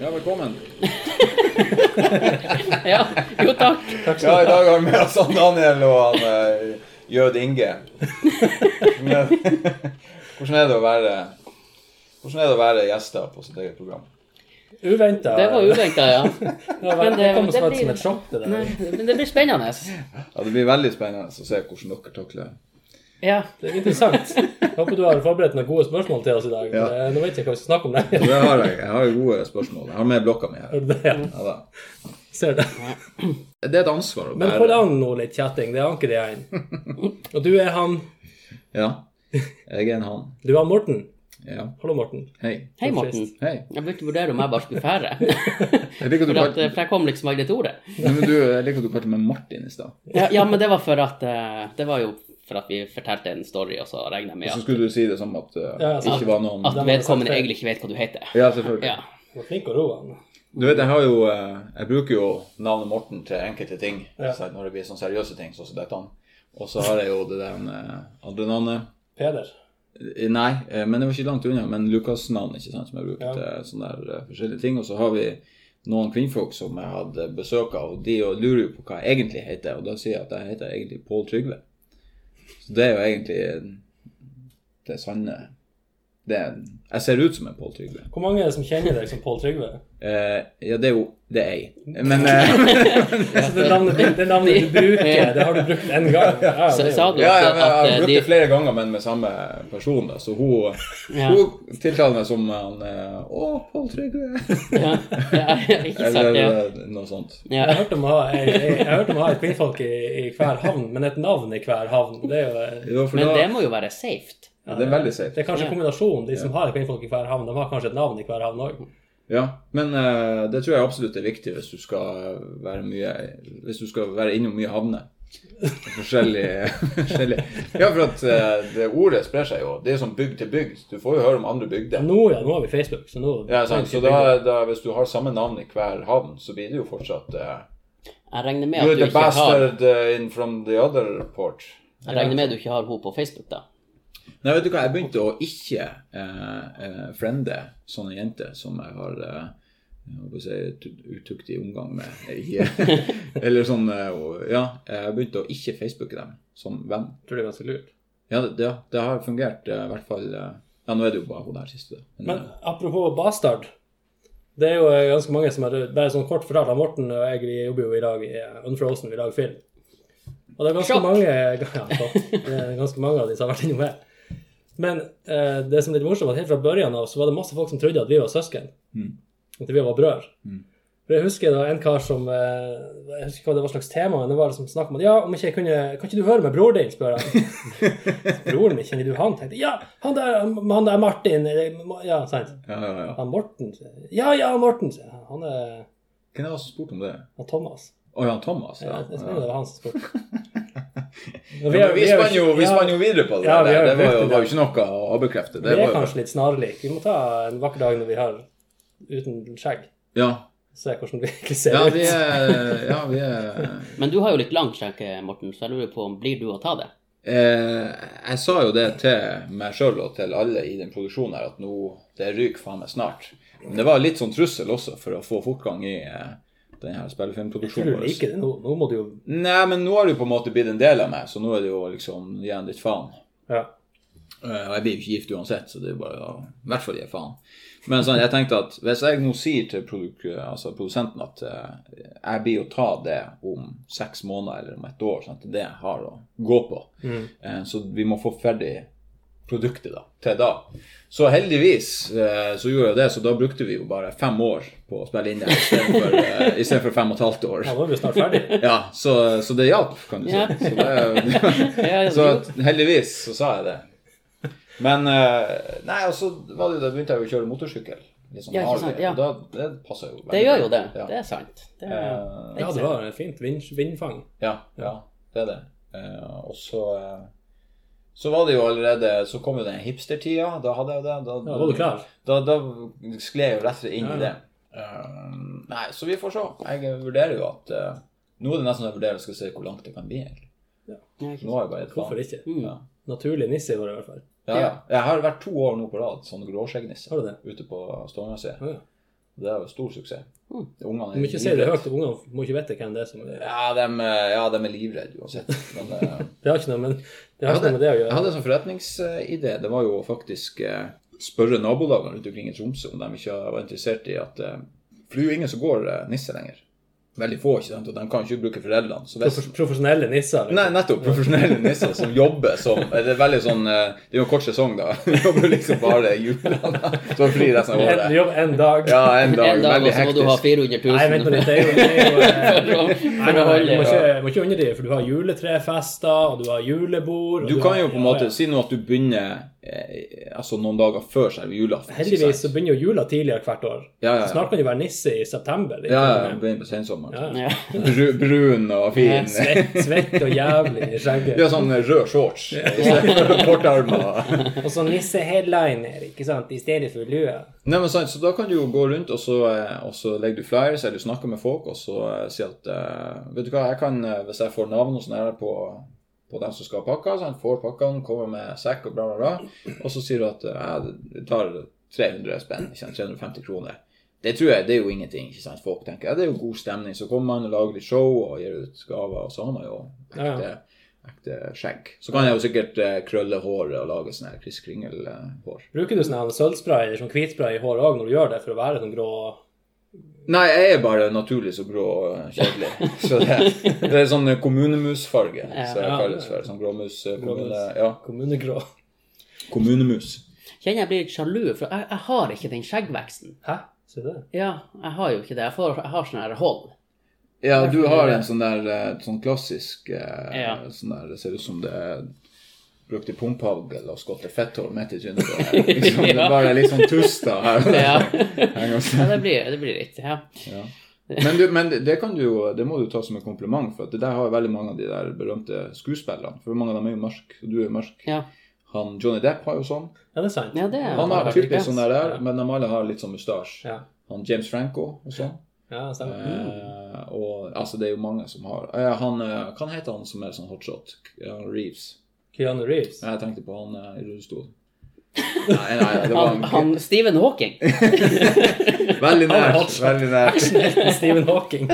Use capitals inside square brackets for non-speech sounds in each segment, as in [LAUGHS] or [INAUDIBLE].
Ja, velkommen. [LAUGHS] Ja, jo takk. Ja, i dag har vi med oss han Daniel og han uh, Jød Inge. Hvordan er det å være Hvordan er det å være gjester på sitt eget program? Uventa. Det var uventa, ja. [LAUGHS] Det, Men det kom det som blir- som et sjokk, det der. Nei, men det blir spennende. Ja, Det blir veldig spennende å se hvordan dere takler Ja. Det er interessant. Jeg håper du har forberedt noen gode spørsmål til oss i dag. Ja. Eh, Nå vet jeg ikke hva vi skal snakke om lenger. Det har jeg. Jeg har jo gode spørsmål. Jeg har med blokka mi her. Er det det? Ja. Ser det. Det er et ansvar å Men hold an nå litt kjetting. Det er Anker igjen. [LAUGHS] Og du er han. Ja. Jeg er en han. Du er han Morten. Ja. Hallo, Morten. Hei. Hei, Morten. Hei. Jeg begynte å vurdere om jeg bare skulle fære. [LAUGHS] Jeg liker du For, at, for jeg kom liksom aldri til ordet. Nei, men du, jeg liker at du kalte meg Martin i stad. Ja, ja, men det var for at eh, Det var jo for at vi fortalte en story, og så regner jeg med Så skulle du si det som at uh, Ja, sant. ikke var noen at vedkommende egentlig ikke vet hva du heter. Ja, selvfølgelig. Ja. Du flink å ro han. Du vet, jeg har jo eh, Jeg bruker jo navnet Morten til enkelte ting. Ja. Når det blir sånne seriøse ting, sånn som dette. Og så har jeg jo det der eh, andre navnet. Peder. Nei, men det var ikke langt unna. Men Lukas-navn, ikke sant, som jeg bruker Ja. til sånne der forskjellige ting. Og så har vi noen kvinnfolk som jeg hadde besøk av, og de lurer jo på hva jeg egentlig heter. Og da sier jeg at jeg heter egentlig Pål Trygve. Så det er jo egentlig det sanne det er, Jeg ser ut som en Pål Trygve. Hvor mange er det som kjenner deg som Pål Trygve? Eh, ja, det er jo det er jeg. Men [LAUGHS] uh, Altså, det, navnet, det navnet du bruker, det har du brukt én gang. Ja, ja, Sa, det sa du Ja, ja, men jeg har eh, brukt de det flere ganger, men med samme person. Da. Så hun, Ja. hun tiltaler meg som han Å, Pål Trygve. ja, ja, Ikke [LAUGHS] sant, Eller noe sånt. Jeg Jeg hørt om å ha, jeg, jeg, jeg om å ha et kvinnfolk i, i hver havn, men et navn i hver havn. Det er jo Men det må jo være safe. ja, det er veldig safe. det er kanskje Ja. kombinasjonen. De som har et kvinnfolk i hver havn, de har kanskje et navn i hver havn òg. Ja, men uh, det tror jeg absolutt er viktig hvis du skal være mye Hvis du skal være innom mye havner. Forskjellige, [LAUGHS] forskjellige. Ja, for at uh, det ordet sprer seg jo. Det er sånn bygd til bygd. Du får jo høre om andre bygder. Nå, ja, nå har vi Facebook, så nå Ja, sant. Så da, da, hvis du har samme navn i hver havn, så blir det jo fortsatt uh, Jeg regner med at du the ikke har bastard uh, in from the other port. Jeg regner med at du ikke har henne på Facebook, da. Nei, vet du hva, jeg begynte å ikke eh, eh, friende sånne jenter som jeg har eh, si, utuktig omgang med. [LAUGHS] Eller sånn eh, Ja, jeg begynte å ikke facebooke dem som venn. tror det er ganske lurt. Ja, det, det, det har fungert eh, i hvert fall Ja, nå er det jo bare hun der siste. Men, Men apropos bastard. Det er jo ganske mange som har Bare sånn kort fortalt, Morten og jeg vi jobber jo i dag i Unfrozen, vi lager film. Og det er ganske mange [LAUGHS] ja. Det er ganske mange av de som har vært innom her. Men eh, det som er litt morsomt, var at helt fra børjan av så var det masse folk som trodde at vi var søsken. Mm. At vi var brødre. Mm. For Jeg husker det var en kar som eh, Jeg husker ikke hva det var slags tema, men det var liksom snakk om at ja, om ikke jeg kunne Kan ikke du høre med bror din, spør han. [LAUGHS] Broren min, kjenner du han? Tenkte ja, han der, han der Martin eller- Ja, sant. ja, ja, ja. Han Morten. Ja, ja, Morten. Han er Hvem var det som spurte om det? han Thomas. Å ja, Thomas. Ja, Ja, jeg tror det var han som spurte. [LAUGHS] Ja, men vi spann jo, vi spann jo videre på det. Ja, vi der. det var jo, var jo ikke noe å avbekrefte. Vi er var jo kanskje litt snarlik. Vi må ta en vakker dag når vi har uten skjegg. Ja, Se hvordan vi egentlig ser ja, ut. vi er, ja, vi er [LAUGHS] Men du har jo litt langt skjegg, Morten, så jeg lurer på om blir du å ta det? Eh, jeg sa jo det til meg sjøl og til alle i den produksjonen her, at nå det ryker faen meg snart. Men det var litt sånn trussel også for å få fortgang i eh, den her spillefilmproduksjonen vår. Like det nå. Nå må du jo Nei, men nå har jo på en måte blitt en del av meg, så nå er det jo liksom gi ditt faen. Ja. Og jeg blir jo ikke gift uansett, så det er bare å i hvert fall gi faen. Men sånn, jeg tenkte at hvis jeg nå sier til produk altså produsenten at uh, jeg blir å ta det om seks måneder eller om et år, sånn at det er det jeg har å gå på, eh, så vi må få ferdig produktet da, til da. Så heldigvis eh, så gjorde jeg det, så da brukte vi jo bare fem år på å spille inn det istedenfor eh, for fem og et halvt år. Ja, da var vi snart ferdig. Ja, så, så det hjalp, kan du si. Ja. Så, det, [LAUGHS] så heldigvis så sa jeg det. Men eh, Nei, og så var det jo da begynte jeg jo å kjøre motorsykkel. Sånn Ja, ikke sant, ja. da, det passer jo veldig Det gjør jo det. Ja. Det er sant. Det er, Eh, Ja, det var fint vind, vindfang. ja, ja, det er det. Eh, og så eh, så var det jo allerede Så kom jo den hipstertida. Da hadde jeg jo det. Da, Ja, var du klar? Da, da skled jeg jo rett inn Ja, i det. Eh, nei, så vi får se. Jeg vurderer jo at uh, Nå er det nesten jeg vurderer skal se hvor langt det kan bli. egentlig. ja, Nå har jeg bare et Hvorfor ikke? Mm. Ja. Naturlig nisse i år, i hvert fall. Ja, ja. Jeg har vært to år nå på rad, sånn gråskjeggnisse Har du det? ute på Stavanger. Å, ja. Det er jo stor suksess. Mm. Ungene er ikke si det høyt, ungene må ikke vite hvem det er som er Ja, de, eh, ja, de er livredde uansett. Men [LAUGHS] det har ikke noe, men, det har ikke noe med det å jeg hadde en sånn forretningsidé. Det var jo faktisk eh, spørre nabolagene rundt omkring i Tromsø om de ikke var interessert i at eh, For det er jo ingen som går eh, nisse lenger. Veldig få, ikke sant? og de kan ikke bruke foreldrene. Så hvis, Profesjonelle nisser. liksom. Nei, nettopp. Profesjonelle nisser som jobber som Det er veldig sånn eh, Det er jo en kort sesong, da. [LAUGHS] Jobber liksom bare i julene. Så fri resten av En, Du jobb en dag. Ja, en dag. En dag, Veldig og så må du ha 400 000. Nei, vent nå litt. Det er jo, det er jo [LAUGHS] eh, Nei, du må ikke, må ikke underdrive, for du har juletrefester, og du har julebord og Du har- kan jo på en måte si nå at du begynner altså noen dager før selve julaften. Heldigvis så begynner jo jula tidligere hvert år. Ja, ja, ja. Så Snart kan du være nisse i september. Ja, ja, begynner på sensommeren. Ja. Bru, brun og fin. Svett, svett og jævlig i skjegget. Ja, sånn rød shorts. [LAUGHS] Kortarmer. Og så nisse-headliner, ikke sant, i stedet for lue. Nei, men sant, så da kan du jo gå rundt, og så, eh, og så legger du flyers, eller du snakker med folk, og så uh, si at uh, Vet du hva, jeg kan, eh, hvis jeg får navn og sånn her på, på dem som skal ha pakka, så han får pakkene, kommer med sekk og bla, bla, bla, og så sier du at det jeg tar 300 spenn, ikke sant, 350 kroner. Det tror jeg, det er jo ingenting, ikke sant, folk tenker. Ja, det er jo god stemning. Så kommer man og lager litt show og gir ut gaver, og så har man jo ekte, ekte skjegg. Så kan jeg jo sikkert eh, krølle håret og lage sånn Chris Kringle-hår. Bruker du sånn sølvspray eller sånn hvitspray i håret òg når du gjør det, for å være sånn grå Nei, jeg er bare naturlig så grå og kjedelig. Så det, det er sånn kommunemusfarge, som jeg Ja. kalles for. Sånn gråmus... eh, Kommune, ja, kommunegrå? kommunemus. Kjenner jeg blir litt sjalu, for jeg, jeg har ikke den skjeggveksten. Hæ? Se det. Ja, jeg har jo ikke det. Jeg, får, jeg har sånn her hold. Ja, du har en sånn der eh, sånn klassisk eh, Ja. sånn der, Det ser ut som det er brukt i pumphagl og skåtte fetthår midt i trynet på [LAUGHS] deg. Liksom, det er bare litt sånn tusta her. [LAUGHS] Ja, [LAUGHS] ja det, blir, det blir litt. Ja. Ja. Men, du, men det, det kan du jo, det må du ta som en kompliment, for at det der har veldig mange av de der berømte skuespillerne. For mange av dem er jo mørke, og du er mørk. Ja. Han, Johnny Depp har jo sånn. Ja, det er sant. Ja, det er- Han har typisk sånn der, der Ja. men de alle har litt sånn mustasje. Ja, Han James Franco og sånn. ja stemmer. Eh, og altså, det er jo mange som har eh, Han eh, Hva heter han som er sånn hotshot? Ja, Reeves. Keanu Reeves. Jeg tenkte på han eh, i rullestol. Nei, nei, det var Han, han Stephen Hawking. [LAUGHS] Veldig nært. Veldig nært. Actionhelten Stephen Hawking.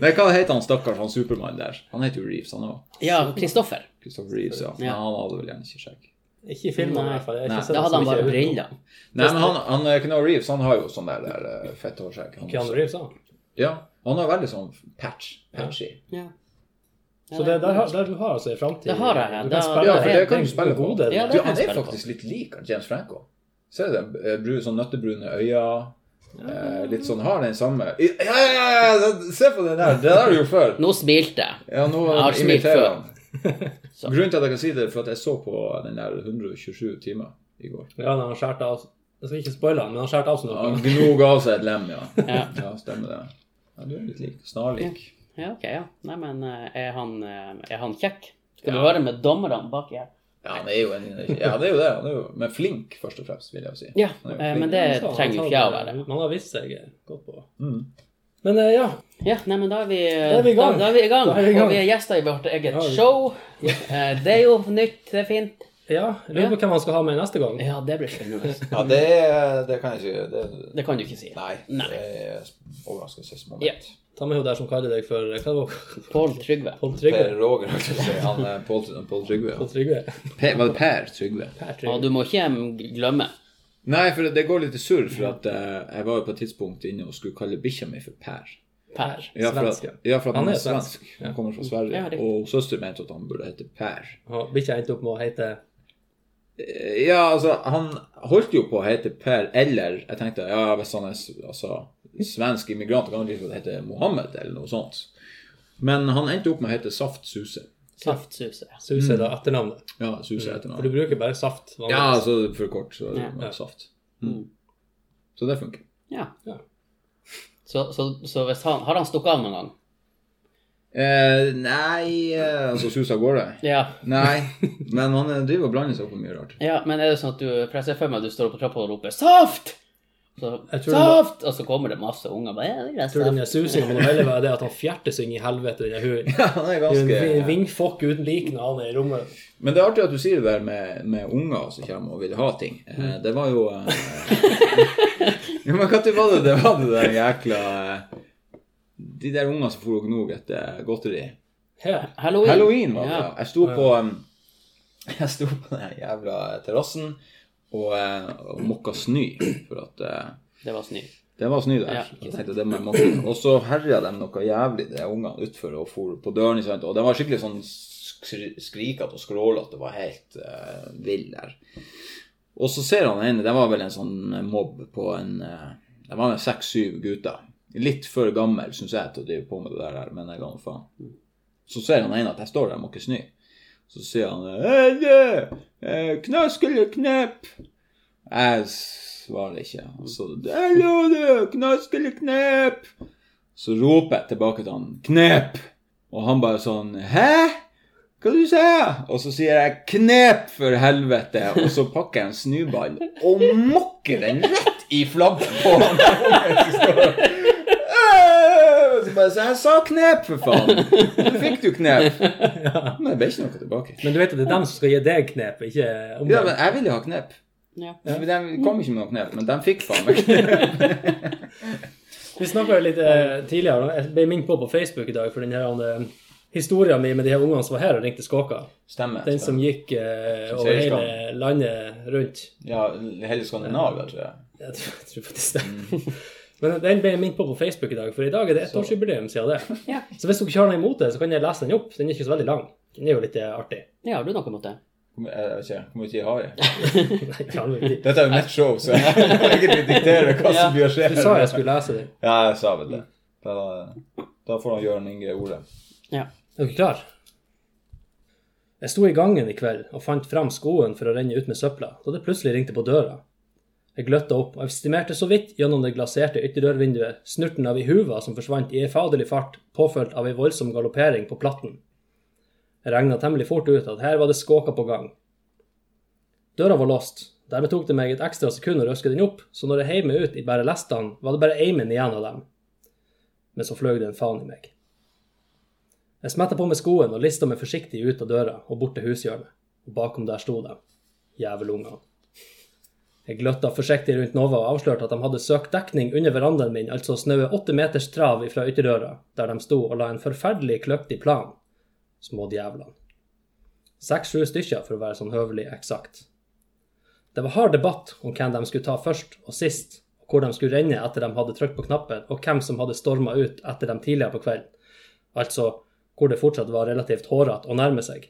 Nei, hva heter han stakkars han Supermann der? Han heter jo Reeves, han òg. Ja, Kristoffer. Christopher Reeves, ja. Men Ja. han hadde vel gjerne ikke skjegg. Ikke i filmen, i hvert fall. Jeg har Nei, ikke sett Da hadde så han mye bare utenom. briller. Nei, men han, han eh, Keanu Reeves han har jo sånn der, der eh, fetthårskjegg. han Keanu også. Reeves, da. Ja, han har veldig sånn patch. Patchy. Ja. Så det, der, har- der du har altså i framtid Det har jeg, Du kan spille, Ja, for det kan du spille på. gode- Ja, Du, han er faktisk litt lik James Franco. Ser du det? Eh, sånn nøttebrune øyne. Eh, litt sånn har den samme Ja, ja, ja! Se på den der! Det der har du gjort før. Nå smilte jeg. Ja, nå Jeg har smilt før. [LAUGHS] Grunnen til at jeg kan si det, er for at jeg så på den der 127 timer i går. Ja, når han skjærte av Jeg skal ikke spoile han, men han skjærte av seg Han noe. gnog av seg et lem, ja. Ja. Ja, stemmer det. Ja, du er litt lik. Snarlik. Ja, ok, ja. Nei, men eh, er han, eh, er han kjekk? Skal Ja. du høre med dommerne baki her? Ja, han er jo en Ja, det er jo det. Han er jo, men flink, først og fremst, vil jeg jo si. Ja, eh, men det trenger jo ikke jeg å være. Man har visst seg godt på. Mm. Men ja. Ja, nei, men da er vi, Da er vi i gang. Da, da er vi i gang. Da er vi i gang. Og vi er gjester i vårt eget Ja, vi- show. Eh, Det er jo nytt, det er fint. Ja, lurer på hvem han skal ha med neste gang. Ja, det blir spennende. Ja, det, det kan jeg si. Det, Det kan du ikke si. nei, Nei. det er overraskelsesmoment. Ja. Ta med hun der som kaller deg for Hva var? Pål Trygve. Pål Per Trygve? Roger, å si. Han er Pål Pål Trygve. Pål Trygve? Per, var det Per Trygve? Per Ja, Trygve. du må ikke glemme. Nei, for det går litt i surr, for at eh, jeg var jo på et tidspunkt inne og skulle kalle bikkja mi for Per. Per. Ja, for at, Svensk, ja. ja, for at Han han, er er svensk. svensk. Han kommer fra Sverige. Ja, og søster mente at han burde hete Per. Og Bikkja endte opp med å hete Eh, Ja, altså, han holdt jo på å hete Per, eller jeg tenkte ja, hvis han er altså, svensk immigrant, kan ikke hete Mohammed, eller noe sånt. Men han endte opp med å hete Saft Suse. Saftsuse. Suse, da, etternavnet. Ja, Suse etternavnet. For du bruker bare saft. vanligvis. Ja, altså for kort, så er det Ja. Saft. Mm. Så det funker. Ja. Ja. Så, så, så hvis han, har han stukket av noen gang? Eh, nei eh, Altså Suse av gårde? Ja. Nei, [LAUGHS] men han driver og blander seg opp med mye rart. ja, men er det sånn at du For jeg ser for meg at du står på trappa og roper 'Saft!' Så, saft! Og så kommer det masse unger. Bare, ja, det er Jeg tror den susingen må heller være det at han fjerter seg inn i helvete under hunden. [LAUGHS] Ja, han er Det en vingfokk uten like når han er i rommet. Men det er artig at du sier det der med, med unger som kommer og vil ha ting. Eh, Det var jo eh, [LAUGHS] men når var det det var det der jækla eh, De der ungene som for og gnog etter godteri. Her. Halloween. Halloween var det. Ja. Jeg sto på um, [LAUGHS] Jeg sto på den jævla terrassen og, eh, og mokka snø. For at eh, Det var snø. det var snø der. Ja. Jeg tenkte det må jeg. Og så herja de noe jævlig, de ungene utfor og for på døren. sant? Og de var skikkelig sånn skri- skrikete og skrålete. Det var helt uh, vill der. Og så ser han ene, det var vel en sånn mobb på en uh, Det var seks-syv gutter. Litt for gammel, syns jeg, til å drive på med det der, men jeg ga nå faen. Så ser han ene at jeg står der og måker snø. Så sier han hey, eh, Knask eller knepp? Jeg svarer ikke. Så Hallo, du! Knask eller knep? Så roper jeg tilbake til han Knep! Og han bare sånn Hæ? Hva du sa Og så sier jeg 'knep, for helvete', og så pakker jeg en snuball og mokker den rett i flagget på han. [LAUGHS] Så «Øh!» Så jeg sa knep, for faen. Så fikk du knep. [LAUGHS] Men det ble ikke noe tilbake. Men du vet at det er dem som skal gi deg knep, ikke Ja, men jeg ville ha knep. Ja. For De kom ikke med noe knep, men de fikk faen meg knep. [LAUGHS] Vi snakka litt eh, tidligere, jeg ble minnet på på Facebook i dag for den her eh, historien min med de her ungene som var her og ringte Skåka. Stemmer. Den som gikk eh, over hele landet rundt. Ja, hele Skandinavia, tror jeg. Jeg [LAUGHS] tror, jeg tror faktisk det. Men den ble jeg minnet på på Facebook i dag, for i dag er det ettårsjubileum siden det. [LAUGHS] Ja. Så hvis dere ikke har noe imot det, så kan jeg lese den opp. Den er ikke så veldig lang. Den er jo litt eh, artig. ja, har du noe imot det? Jeg vet ikke, hvor mye tid har [LAUGHS] tid. Dette er jo mitt show, så jeg må egentlig [LAUGHS] diktere hva som blir å skje. Du sa jeg skulle lese den. Ja, jeg sa vel det. Da, da får han Jørn Inge ordet. Ja. Er dere klar? Jeg sto i gangen i kveld og fant fram skoen for å renne ut med søpla, da det plutselig ringte på døra. Jeg gløtta opp og estimerte så vidt gjennom det glaserte ytterdørvinduet snurten av ei huva som forsvant i ei faderlig fart, påfølgt av ei voldsom galoppering på platten. Jeg regna temmelig fort ut at her var det skåka på gang. Døra var låst, dermed tok det meg et ekstra sekund å røske den opp, så når jeg heiv meg ut i bare lestene, var det bare eimen igjen av dem. Men så fløy det en faen i meg. Jeg smetta på meg skoen og lista meg forsiktig ut av døra og bort til hushjørnet, og bakom der sto de, jævelungene. Jeg gløtta forsiktig rundt Nova og avslørte at de hadde søkt dekning under verandaen min, altså snaue åtte meters trav ifra ytterdøra, der de sto og la en forferdelig kløktig plan. Små djevlene. Seks-sju stykker, for å være sånn høvelig eksakt. Det var hard debatt om hvem de skulle ta først og sist, og hvor de skulle renne etter de hadde trykt på knappen, og hvem som hadde storma ut etter dem tidligere på kvelden. Altså hvor det fortsatt var relativt hårete å nærme seg.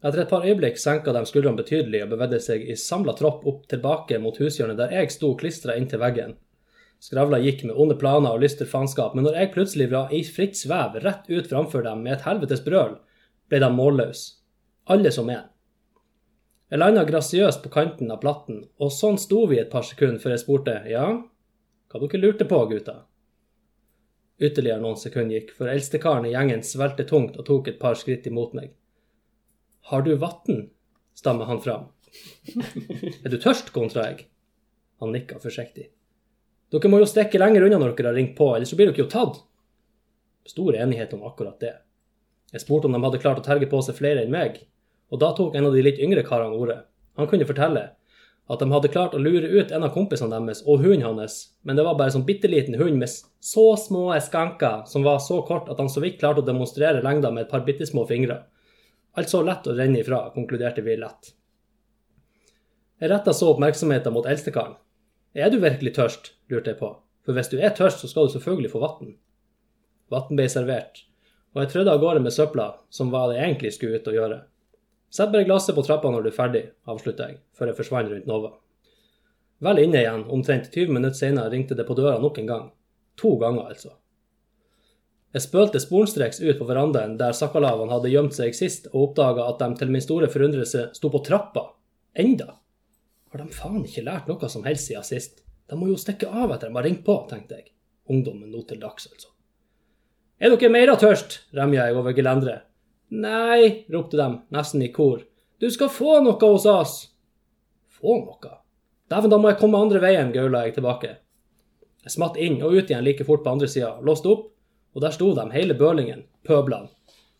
Etter et par øyeblikk senka de skuldrene betydelig og bevegde seg i samla tropp opp tilbake mot hushjørnet der jeg sto klistra inntil veggen. Skravla gikk med onde planer og lyster faenskap, men når jeg plutselig var i fritt svev rett ut framfor dem med et helvetes brøl, ble de målløse. Alle som en. Jeg landa grasiøst på kanten av platten, og sånn sto vi et par sekunder før jeg spurte ja, hva dere lurte på, gutta? Ytterligere noen sekunder gikk, for eldstekaren i gjengen svelgte tungt og tok et par skritt imot meg. Har du vann? stammer han fram. Er du tørst, kontra jeg. Han nikka forsiktig. Dere må jo stikke lenger unna når dere har ringt på, ellers så blir dere jo tatt. Stor enighet om akkurat det. Jeg spurte om de hadde klart å terge på seg flere enn meg, og da tok en av de litt yngre karene ordet. Han kunne fortelle at de hadde klart å lure ut en av kompisene deres og hunden hans, men det var bare sånn bitte liten hund med så små skanker som var så kort at han så vidt klarte å demonstrere lengda med et par bitte små fingre. Altså lett å renne ifra, konkluderte vi lett. Jeg retta så oppmerksomheten mot eldstekaren. Er du virkelig tørst? lurte jeg på, for hvis du er tørst, så skal du selvfølgelig få vann. Vann ble servert, og jeg trødde av gårde med søpla, som var det jeg egentlig skulle ut og gjøre. Sett bare glasset på trappa når du er ferdig, avslutta jeg, før jeg forsvant rundt Nova. Vel inne igjen, omtrent 20 minutter senere, ringte det på døra nok en gang. To ganger, altså. Jeg spølte sporenstreks ut på verandaen der sakkalavene hadde gjemt seg sist, og oppdaga at de til min store forundrelse sto på trappa. Enda. Har de faen ikke lært noe som helst siden sist? De må jo stikke av etter de har ringt på, tenkte jeg. Ungdommen nå til dags, altså. Er dere meira tørst? remja jeg over gelenderet. Nei, ropte de, nesten i kor. Du skal få noe hos oss. Få noe? Dæven, da må jeg komme andre veien, gaula jeg tilbake. Jeg smatt inn og ut igjen like fort på andre sida, låste opp, og der sto de, hele bølingen, pøblene,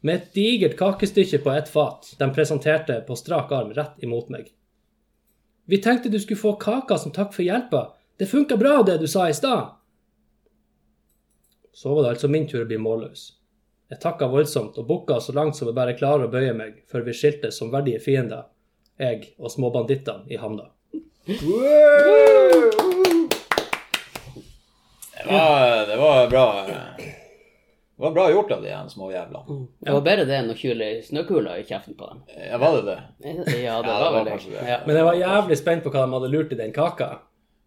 med et digert kakestykke på ett fat de presenterte på strak arm rett imot meg. Vi tenkte du skulle få kaka som takk for hjelpa. Det funka bra, det du sa i stad. Så var det altså min tur å bli målløs. Jeg takka voldsomt og bukka så langt som jeg bare klarer å bøye meg, før vi skiltes som verdige fiender, jeg og småbandittene i havna. Det var, det var bra Det var bra gjort av de her Mm. Det var bedre det enn å kyle snøkuler i kjeften på dem. Ja, var det det? [LAUGHS] Ja, det Ja, det var var vel kanskje det. Ja. Men jeg var jævlig spent på hva de hadde lurt i den kaka.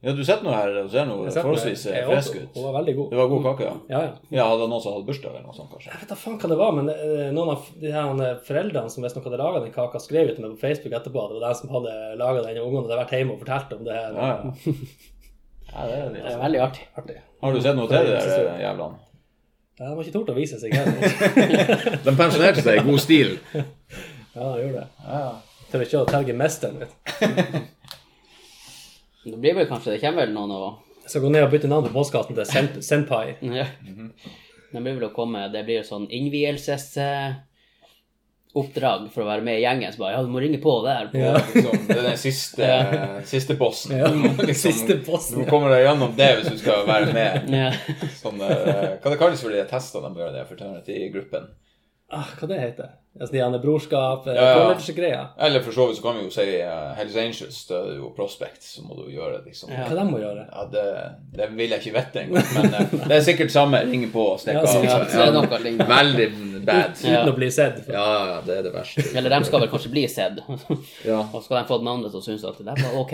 Ja, du sitter nå her og ser noe forholdsvis eh, frisk ut. Hun var veldig god. Det var god kake, ja. Ja, ja. Ja, hadde noen som hadde bursdag eller noe sånt, kanskje? Jeg vet da faen hva det var, men eh, noen av de her eh, foreldrene som visstnok hadde laga den kaka, skrev ut til meg på Facebook etterpå at det var de som hadde laga den, og ungene hadde vært hjemme og fortalt om det her. Ja, ja. [LAUGHS] ja det er Det det. er veldig artig. Artig. Har du sett noe til de der jævlene? Ja, de har ikke tort å vise seg heller. [LAUGHS] De pensjonerte seg i god stil. Ja, de gjorde det. Ja. Tør ikke å terge mesteren, vet. Det blir vel kanskje, det kommer vel noen og Jeg skal gå ned og bytte navn på postkassen til Senpai. ja. Det blir vel å komme, det blir sånn innvielsesoppdrag for å være med i gjengen. Så bare, ja, du må ringe på der. På. Ja. [LAUGHS] Liksom, det er den siste, siste bossen. Ja, [LAUGHS] liksom- [LAUGHS] siste bossen, Du kommer deg gjennom det hvis du skal være med. Ja. Sånn, eh, hva det kalles for de testene de gjør det for gruppen? Ah, hva det heter Altså, de brorskap, eh, Ja, ja. collegegreier. Eller for så vidt så kan vi jo si uh, Hells Angels, det er jo Prospect, så må du gjøre det, liksom. Ja. Hva de må gjøre? Ja, det, det vil jeg ikke vite engang, men uh, det er sikkert samme. Ringe på og stikke av. Veldig bad. Uten Ja. å bli sett. Ja, ja, det er det verste. Eller de skal vel kanskje bli sett. Ja. Og skal de få den andre til å synes at det der var ok.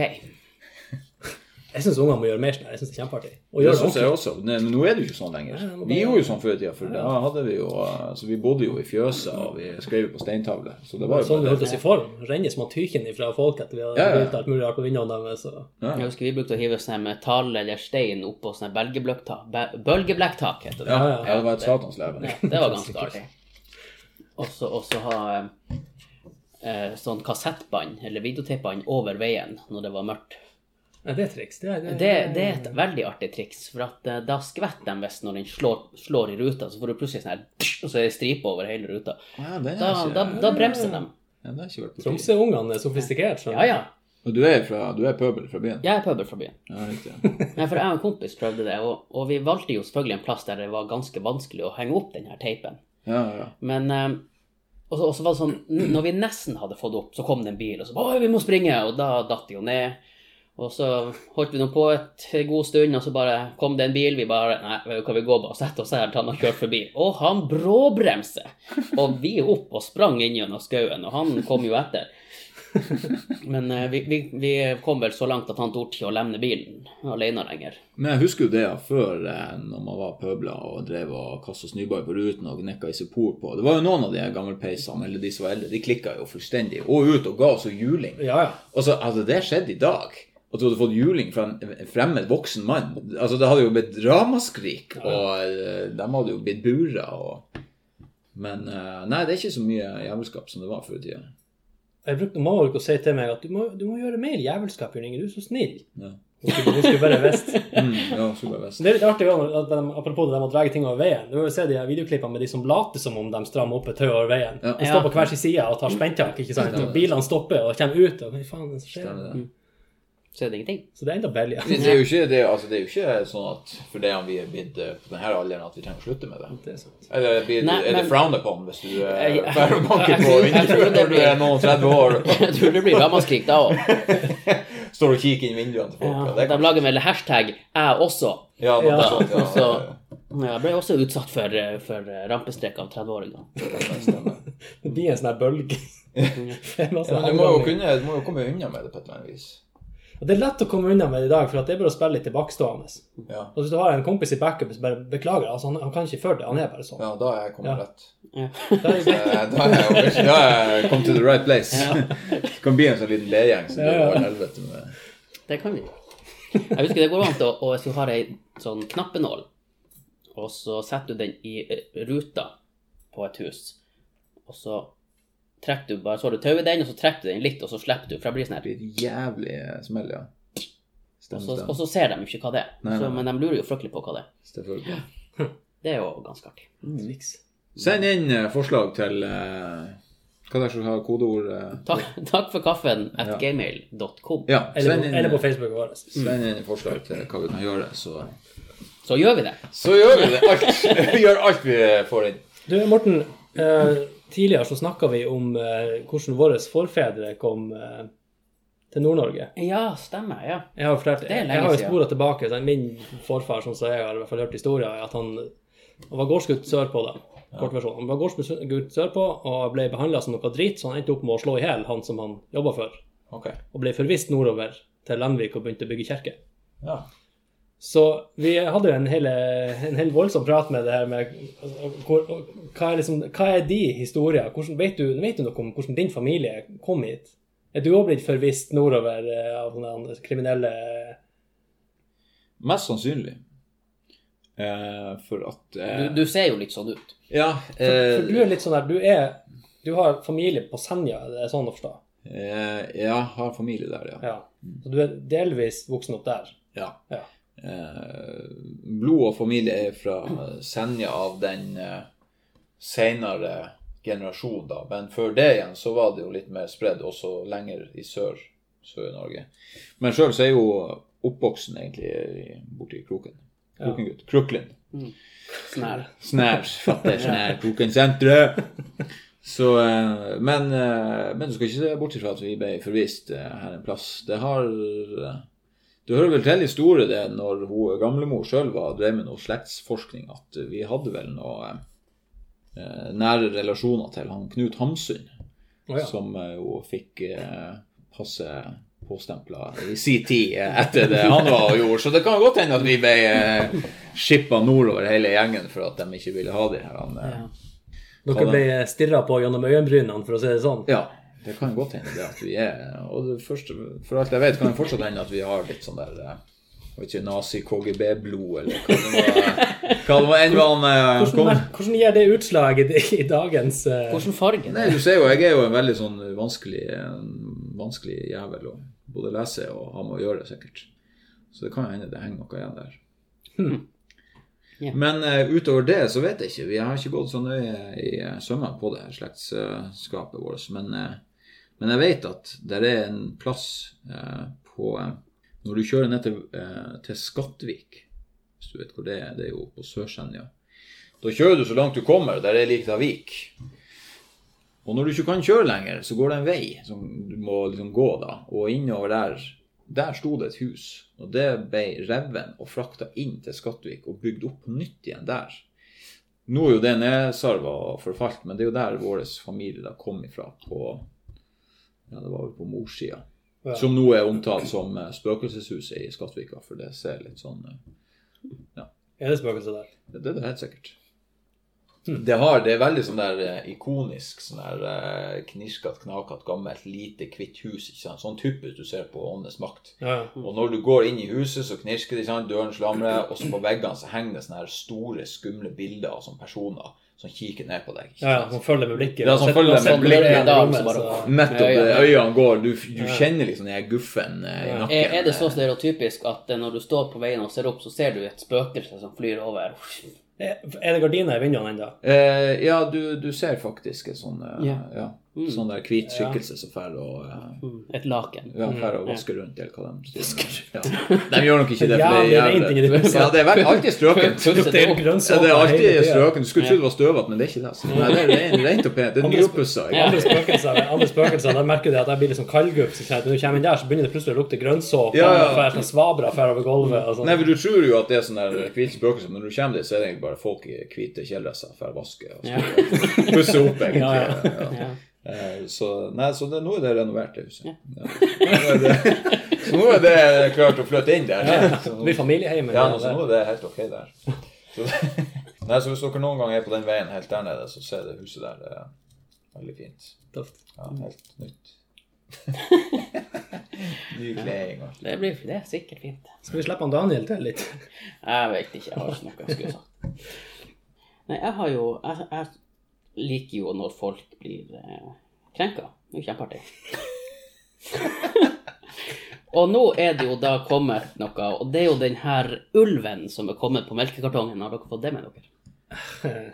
Jeg syns ungene må gjøre mer sånn. her. Jeg synes det er kjempeartig. Og Det syns jeg også. Men nå er det jo ikke sånn lenger. Nei, Vi gjorde jo sånn før i tida, for da hadde vi jo eh, Så vi bodde jo i fjøset, og vi skrev jo på steintavle. Så det var jo Sånn vi holdt oss i form. Renne små tyken fra folk etter vi hadde Ja, ja. alt mulig rart på vinduene deres. og- Ja. Jeg husker vi brukte å hive sånn metall eller stein oppå sånn bølgeblekktak heter det. Ja, ja. ja, det var et satans leven. Ja, det var [LAUGHS] ganske artig. Og så og så ha eh, sånn kassettbånd eller videotapebånd over veien når det var mørkt. Ja, det er triks. Det er, det, Det, det er et veldig artig triks, for at eh, da skvetter de hvis når den slår, slår i ruta, så får du plutselig sånn her Og så er det stripe over hele ruta. Ja, Da, ikke, da, da bremser de. ja. Tromsø-ungene er sofistikert. sånn. Ja, ja. Og du er, fra, du er pøbel fra byen? Jeg er pøbel fra byen. Ja, riktig. [LAUGHS] Nei, for jeg og en kompis prøvde det, og, og vi valgte jo selvfølgelig en plass der det var ganske vanskelig å henge opp den her teipen. Ja, ja. Men um, og så, var det sånn, når vi nesten hadde fått opp, så kom det en bil, og så Oi, vi må springe! Og da datt de jo ned. Og så holdt vi nå på et god stund, og så bare kom det en bil. Vi bare Nei, vet du hva, vi går bare og setter oss her til han har kjørt forbi. Og han bråbremser! Og vi opp og sprang inn gjennom skauen, og han kom jo etter. Men eh, vi, vi, vi kom vel så langt at han torde ikke å lemne bilen alene lenger. Men jeg husker jo det ja, før eh, når man var pøbla og drev og kasta snøball på ruten og nekka isopor på. Det var jo noen av de gammelpeisene, eller de som var eldre, de klikka jo fullstendig. Og ut og ga oss juling. Ja, ja. Og så hadde det skjedd i dag, at du hadde fått juling fra en fremmed voksen mann Altså, det hadde jo blitt ramaskrik, og eh, de hadde jo blitt bura og Men eh, nei, det er ikke så mye jævelskap som det var før i tida. Jeg brukte mamma å si til meg at du må, du må gjøre mer jævelskap, Jørn Inge. Du er så snill. Ja. Hun skulle, bare visst. [LAUGHS] Mm, ja. Det er litt artig at de, apropos det de å dra ting over veien. Du har jo sett de videoklippene med de som later som om de strammer opp et tau over veien. Ja. De står på hver sin side og tar spenntak, ikke sant? Og bilene stopper og kommer ut. Og hva faen er det som skjer? Stemmer det. Så er det ingenting. Så det er enda ja. Det er jo ikke, det, altså, det er jo ikke sånn at for det vi er blitt eh, på denne alderen at vi trenger å slutte med det. Det er sant. Eller blir, Nei, er det men- frowned upon hvis du eh, Jeg- er og banker på vinduet når du er noen 30 år [LAUGHS] Jeg tror det blir ramaskrik da òg. [LAUGHS] står og kikker inn vinduene til folk? Ja, Ja, det de lager vel hashtag 'jeg også'. ja, noe Ja. sånt, ja, Så ja, jeg ble også utsatt for, eh, for eh, rampestrek av 30-åringer. [LAUGHS] ja. Det blir en sånn her bølge. Ja, du må jo kunne, du må jo komme unna med det på et eller annet vis. Og det er lett å komme unna med det i dag, for at det er bare å spille litt tilbakestående. Ja, Og hvis du har en kompis i backup som bare beklager, altså han, han kan ikke føle det, han er bare sånn. ja da er jeg kommet Ja. rett. Ja. [LAUGHS] Da er det Eh, jeg [LAUGHS] da er jeg kommet to the right place. Det kan bli en sånn liten ledgjeng. som Ja, ja. går helvete med Det kan vi. Jeg husker det går an til å og Hvis du har ei sånn knappenål, og så setter du den i eh, ruta på et hus, og så trekker du bare Så har du tauet den, og så trekker du den litt, og så slipper du. For det blir sånn Det blir jævlig smell, ja. Stemmer, så, og så ser de jo ikke hva det er. Nei, nei, Så, men de lurer jo fryktelig på hva det er. [LAUGHS] Det er jo ganske artig. Triks. Send inn eh, forslag til uh, Hva det som har kodeord uh, [LAUGHS] Takk, takk for kaffen at Ja. gmail.com. Ja, Eller, på- eller på Facebook vår. send inn forslag til hva vi kan gjøre, så Så gjør vi det. Så gjør vi det. Alt. [LAUGHS] Vi gjør alt vi får inn. Du, Morten. Eh, tidligere så snakka vi om eh, hvordan våre forfedre kom eh, til Nord-Norge. Ja, stemmer. ja. Jeg har, fortalt, Det er lenge jeg har jo siden. spora tilbake. Så min forfar, sånn som jeg har i hvert fall hørt historier, er at han, han var gårdsgutt sørpå. da, kortversjon. Han var gårdsgutt sørpå og ble behandla som noe drit, så han endte opp med å slå i hjel han som han jobba for, Ok. og ble forvist nordover til Lenvik og begynte å bygge kirke. Ja. Så vi hadde jo en hel, en hel voldsom prat med det her med hvor, hva, er liksom, hva er de historier? Hvordan, vet, du, vet du noe om hvordan din familie kom hit? Er du òg blitt forvist nordover eh, av noen kriminelle Mest sannsynlig. Eh, for at eh, Du, du ser jo litt sånn ut. Ja. For, Eh, for du er litt sånn der, du er Du har familie på Senja, det er sånn å forstå? eh, ja, har familie der, ja. Ja. Så du er delvis voksen opp der? ja. Ja. Eh, blod og familie er fra Senja av den eh, senere generasjonen, da. Men før det igjen så var det jo litt mer spredd, også lenger i sør, Sør-Norge. Men sjøl så er jo oppvoksen egentlig i- borti Kroken. Krokengutt. Kroklin. Mm. her. Snær. Fatter [LAUGHS] snær. Krokensenteret. Så, eh, men, eh, men du skal ikke se bort fra at vi ble forvist her en plass. Det har Du hører vel til historie det når hun gamlemor sjøl drev med noe slektsforskning, at vi hadde vel noe eh, nære relasjoner til han Knut Hamsun, oh, ja. som eh, jo fikk eh, passe påstempla i sin tid eh, etter det han var og gjorde. Så det kan godt hende at vi ble eh, skippa nordover hele gjengen for at de ikke ville ha de her. Han, eh, Ja. Dere ble stirra på gjennom øyenbrynene, for å si det sånn? Ja, det kan godt hende det at vi er Og det første, for alt jeg vet, kan det fortsatt hende at vi har litt sånn der og vet ikke, nazi-KGB-blod, eller hva det var. Hva det var enn han eh, Hvordan, kom. hvordan gir det utslag i, i dagens Hvordan Hvilken farge? Nei, du ser jo, jeg er jo en veldig sånn vanskelig, en vanskelig jævel å både lese og ha med å gjøre, sikkert. Så det kan hende det henger noe igjen der. Ja. Men uh, utover det så vet jeg ikke. Vi har ikke gått så nøye i uh, sømmene på det slektskapet vårt. Men, eh, men jeg vet at det er en plass eh, på eh, Når du kjører ned til, eh, til Skattvik, hvis du vet hvor det er, det er jo på Sør-Senja. Da kjører du så langt du kommer, der er likt av vik. Og når du ikke kan kjøre lenger, så går det en vei som du må liksom gå, da. Og innover der, der sto det et hus. Og det ble revet og frakta inn til Skattvik og bygd opp nytt igjen der. Nå er jo det nedsarva og forfalt, men det er jo der vår familie da kom ifra. På, ja, det var vel på morssida. Ja. Som nå er omtalt som eh, spøkelseshuset i Skattvika, for det ser litt sånn ja. Er det spøkelser der? det det er det helt sikkert. Det, har, det er veldig sånn der eh, ikonisk, sånn der eh, knirskete, knakete, gammelt, lite, hvitt hus. ikke sant? Sånn typisk du ser på Åndenes makt. Ja. Og når du går inn i huset, så knirker det, ikke sant? døren slamrer, og så på veggene så henger det sånne her store, skumle bilder av sånne personer som kikker ned på deg. ja, ja, som følger med blikket. Ja, som følger med blikket. døren i En dag rommet, så bare- så- Nettopp. Ja, ja. Øynene går. Du, du kjenner liksom den guffen eh, i nakken. Er, er det så stereotypisk at eh, når du står på veien og ser opp, så ser du et spøkelse som flyr over? Er er det gardiner i vinduene ennå? Eh, ja, du, du ser faktisk et sånt eh, Ja. Ja, sånn der hvit skikkelse som drar og uh, Mm, Et laken. Ja, drar og vasker rundt, eller hva de sier. Ja. De gjør nok ikke det, for Ja, det er er rent det huset. Ja, det er alltid strøkent. [LAUGHS] Det er alltid strøkent. Du skulle tro det var støvete, men det er ikke det. Så, Nei, det er ren- rent og pent. Det er nyoppussa. Andre spøkelser, andre spøkelser, da merker du at jeg blir litt sånn kaldgupp. så Når du kommer inn der, så begynner det plutselig å lukte grønnsåpe. Ja, ja. og svabra fer over gulvet. Og sånn. Nei, men Du tror jo at det er sånn der hvit spøkelse, men når du kommer dit, så er det egentlig bare folk i hvite kjeledresser for å vaske og Ja. pusse opp, egentlig. Ja, Ja, Ja. Så, nei, så det, nå er det renovert, det huset. Ja. Nå er det, så nå er det klart å flytte inn der. Så blir familieheimen. Ja, altså, nå er det helt ok der. Så, nei, så hvis dere noen gang er på den veien helt der nede, så ser det huset der. Det er veldig fint. Ja, helt nytt. [LAUGHS] Ny kleding og Det, blir, det er sikkert fint. Skal vi slippe han Daniel til litt? Jeg vet ikke. Jeg har ikke noe jeg skulle sagt. Nei, jeg har jo Jeg, jeg liker jo når folk blir eh, krenka. Det er jo kjempeartig. [LAUGHS] Og nå er det jo da kommet noe, og det er jo den her ulven som er kommet på melkekartongen. Har dere fått det med dere?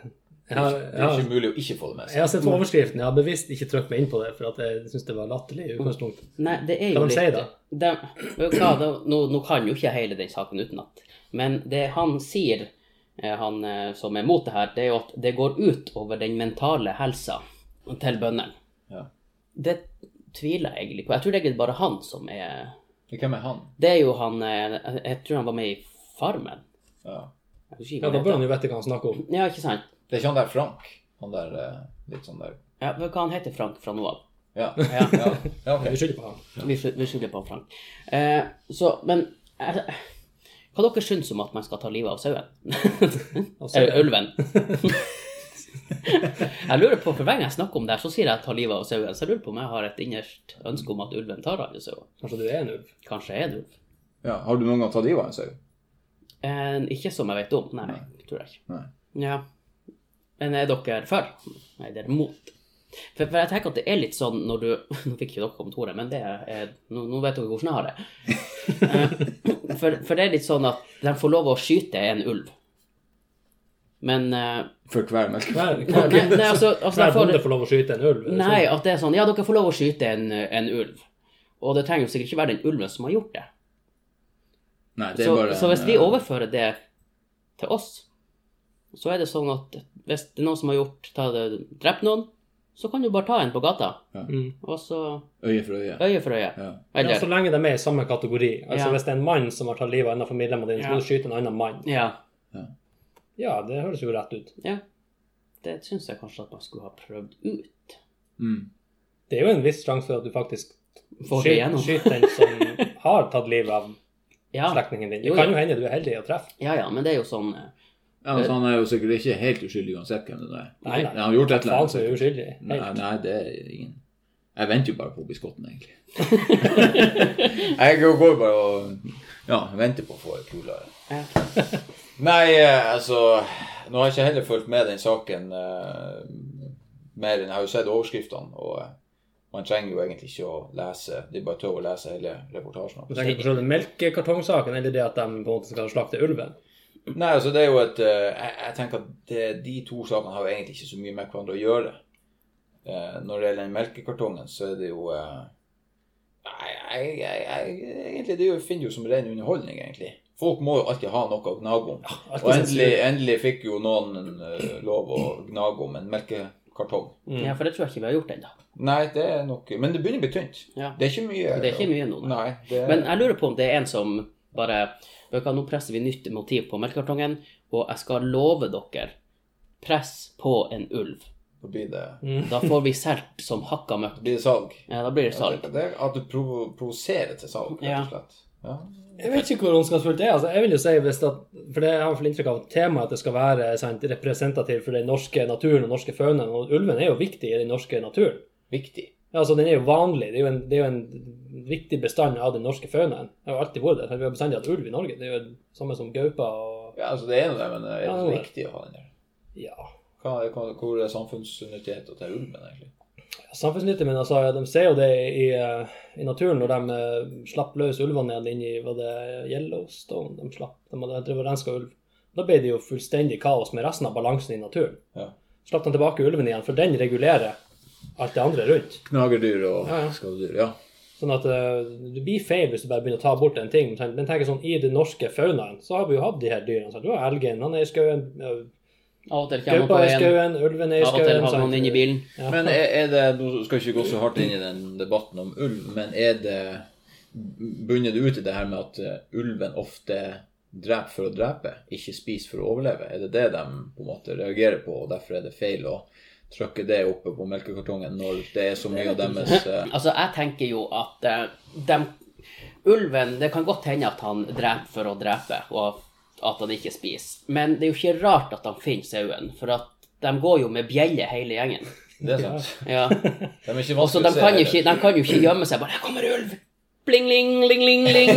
[LAUGHS] Jeg har, Det er ikke mulig å ikke få det med jeg har sett overskriften. Jeg har bevisst ikke trykt meg inn på det, for at jeg syns det var latterlig i utgangspunktet. Nei, det er jo Hva de sier da? de, hva, da, nå, nå kan jo ikke hele den saken utenat, men det han sier, han eh, som er mot det her, det er jo at det går ut over den mentale helsa til bøndene. Ja. Det tviler jeg egentlig på. Jeg tror det er bare han som er Hvem er han? Det er jo han eh, Jeg tror han var med i Farmen. Ja. Jeg Ja, da bør han jo vite hva han snakker om. Ja, ikke sant? Det er ikke han der Frank? Han der eh, litt sånn der Ja, hva han heter Frank fra nå av? Ja. [LAUGHS] Ja. ja. ja ok. Vi skylder på han. Vi, vi skylder på Frank. Eh, så, men eh, Hva dere syns om at man skal ta livet av sauen? [LAUGHS] Eller ulven? [LAUGHS] jeg lurer på, for hver gang jeg snakker om det, her, så sier jeg ta livet av sauen. Så jeg lurer på om jeg har et innerst ønske om at ulven tar alle sauer. Kanskje du er en ulv? Kanskje jeg er en ulv. ja. Har du noen gang tatt livet av en sau? Eh, ikke som jeg vet om. Nei, tror jeg ikke. Nei. Ja. Men er dere for? Nei, dere mot? For, for jeg tenker at det er litt sånn når du [LAUGHS] Nå fikk ikke dere kontoret, men det er, nå, nå vet dere hvordan jeg har det. Eh, [LAUGHS] For, for det er litt sånn at de får lov å skyte en ulv. Men eh, For hver melk? Hver, Nei, nei, altså, altså hver bonde får lov å skyte en ulv? Nei, sånn? at det er sånn Ja, dere får lov å skyte en, en ulv. Og det trenger jo sikkert ikke være den ulven som har gjort det. Nei, det er Så, bare så hvis vi eh, overfører det til oss, så er det sånn at hvis det er noen som har gjort drept noen, så kan du bare ta en på gata, Ja. og så Øye for øye. øye for øye. Ja. Ja, så lenge de er i samme kategori. Altså Ja. Hvis det er en mann som har tatt livet av en av familiemedlemmene dine, så må du skyte en annen mann. Ja. Ja, det høres jo rett ut. ja. Det syns jeg kanskje at man skulle ha prøvd ut. Mm. Det er jo en viss sjanse for at du faktisk skyter, skyter den som [LAUGHS] har tatt livet av Ja. slektningen din. Det Jo, kan jo. jo hende du er heldig å treffe. ja, ja, men det er jo sånn eh, Ja, altså, han er jo sikkert ikke helt uskyldig uansett hvem det er. Nei, nei. Han har gjort et eller Faen annet. uskyldig. Nei, nei, det er ingen Jeg venter jo bare på å bli skotten, egentlig. [LAUGHS] jeg går bare og ja, venter på å få ei kule. ja. [LAUGHS] Nei, eh, altså Nå har jeg ikke heller fulgt med den saken uh, mer enn jeg har jo sett overskriftene. Og eh, man trenger jo egentlig ikke å lese Det er bare tøv å lese hele reportasjen. Du tenker på selve melkekartongsaken, eller det at de på en måte skal slakte ulven? Nei, altså det er jo et eh, jeg, jeg tenker at det, de to sakene har jo egentlig ikke så mye med hverandre å gjøre. Eh, når det gjelder den melkekartongen, så er det jo eh, Nei, jeg, jeg, jeg, egentlig det er finner jo som ren underholdning, egentlig. Folk må jo alltid ha noe å gnage om. Ja, Og endelig, endelig fikk jo noen uh, lov å gnage om en melkekartong. ja, for det tror jeg ikke vi har gjort ennå. Nei, det er nok Men det begynner å bli tynt. Ja. Det er ikke mye. Det er ikke mye nå. Nei, det Men jeg lurer på om det er en som bare Vet du hva, Nå presser vi nytt motiv på melkekartongen, og jeg skal love dere press på en ulv. da blir det, Da får vi solgt som hakka møkk. da blir det salg. Ja, da blir det salg. Det er at du provo provoserer til salg, rett og slett. Ja. Jeg vet ikke hvor ondskapsfullt det er. Altså, jeg vil jo si hvis at, For det jeg har inntrykk av at temaet at det skal være sant, representativt for den norske naturen og norske faunaen. Og ulven er jo viktig i den norske naturen. Viktig. Altså Den er jo vanlig. Det er jo en, det er jo en viktig bestand av den norske faunaen. Det har jo alltid vært det. Vi har bestandig hatt ulv i Norge. Det er jo det samme som gaupa og Ja, altså det er noe det, men er det så viktig å ha den der? Ja. Hva, hva, hvor er samfunnsnyttigheten til ulven, egentlig? Samfunnsnyttig, men altså, de ser jo det i, eh, i naturen når de uh, slapp løs ulvene igjen inn i var det Yellowstone. De slapp, de hadde renska ulv. Da ble det jo fullstendig kaos med resten av balansen i naturen. Ja. Slapp de tilbake ulven igjen, for den regulerer alt det andre rundt. Knagerdyr og Ja, ja. skadedyr, ja. Sånn at eh, det blir feil hvis du bare begynner å ta bort en ting. Men tenk sånn, i den norske faunaen så har vi jo hatt de her dyrene. Sant? Du har elgen, han er i skauen, eh, Av og til kommer gaupa er i på skauen, ulven er i av og til havner i bilen. Ja. Men er, er det, nå skal jeg ikke gå så hardt inn i den debatten om ulv, men er det, bunner det ut i det her med at eh, ulven ofte dreper for å drepe, ikke spiser for å overleve? Er det det de på en måte reagerer på, og derfor er det feil å trykke det oppe på melkekartongen når det er så mye av deres eh, Altså, jeg tenker jo at uh, dem- Ulven Det kan godt hende at han dreper for å drepe, og at han ikke spiser. Men det er jo ikke rart at han finner sauen, for at de går jo med bjelle hele gjengen. Det er sant. Ja. [LAUGHS] De er ikke Også, de kan, jo ikke, de kan jo ikke gjemme seg bare 'Her kommer ulv!' Bling, ling, ling, ling, ling.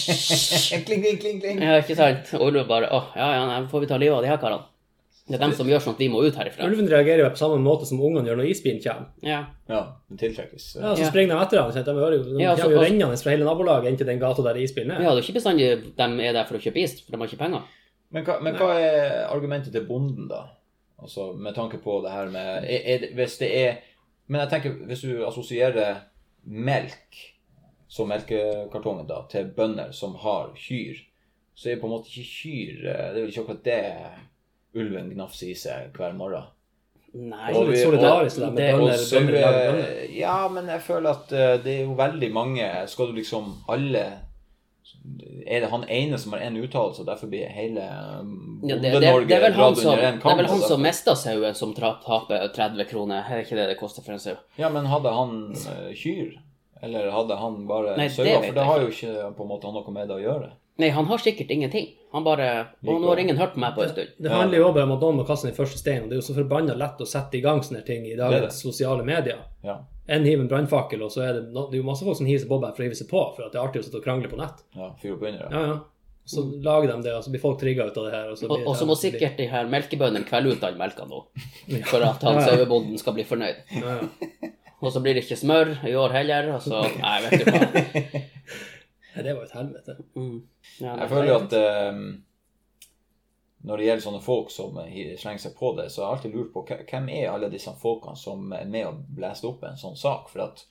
[LAUGHS] Kling, kling, kling, kling. Ja, ikke sant? Og ulven bare 'Å, ja, ja, nei, får vi ta livet av de her karene?' Det er dem som gjør sånn at vi må ut herifra. Ulven reagerer jo på samme måte som ungene gjør når isbilen kommer. Ja. Ja, den tiltrekkes. Ja, så Ja. springer de etter ham. sant? De, de Ja, så- kommer jo rennende fra hele nabolaget inn til den gata der isbilen er. ja, det er ikke bestandig de er der for å kjøpe is, for de har ikke penger. Men, hva, men hva er argumentet til bonden, da? Altså, Med tanke på det her med er, er, Hvis det er Men jeg tenker, hvis du assosierer melk, som melkekartongen, da, til bønder som har kyr, så er på en måte ikke kyr eh, Det er vel ikke akkurat det ulven gnafser i seg hver morgen. Nei. og litt solidarisk det med det- bønder. Og så, bønder bønder. eh, ja, men jeg føler at eh, det er jo veldig mange Skal du liksom alle Er det han ene som har én uttalelse, og derfor blir hele um, Ja, Bonde-Norge han dratt under under en det er vel han som derfor- mista sauen, som taper 30 kroner. Er det ikke det det koster for en sau? Ja, men hadde han eh, kyr? Eller hadde han bare sauer? For det har jo ikke på en måte noe med det å gjøre. Nei, han har sikkert ingenting. Han bare Og nå har ingen hørt på meg på en stund. Det handler jo bare om at noen må kaste den første steinen. Det er jo så forbanna lett å sette i gang sånne ting i Det det. dagens sosiale medier. Ja. En hiver en brannfakkel, og så er det, no, det er jo masse folk som hiver seg på bare for å hive seg på, for at det er artig å sitte og krangle på nett. ja Fyr opp under det. Ja, ja. Så lager de det, og så blir folk trigga ut av det her. Og så, Og, blir og det- så må sikkert de her melkebøndene kvelde ut all melka nå, for at han Ja, ja. sauebonden skal bli fornøyd. ja, ja. Og så blir det ikke smør i år heller, og så Nei, vet du hva. [LAUGHS] Nei, det var jo et helvete. Mm. Ja. Jeg føler jo at eh, når det gjelder sånne folk som slenger seg på det, så har jeg alltid lurt på hvem er alle disse folkene som er med og blæser opp en sånn sak? For at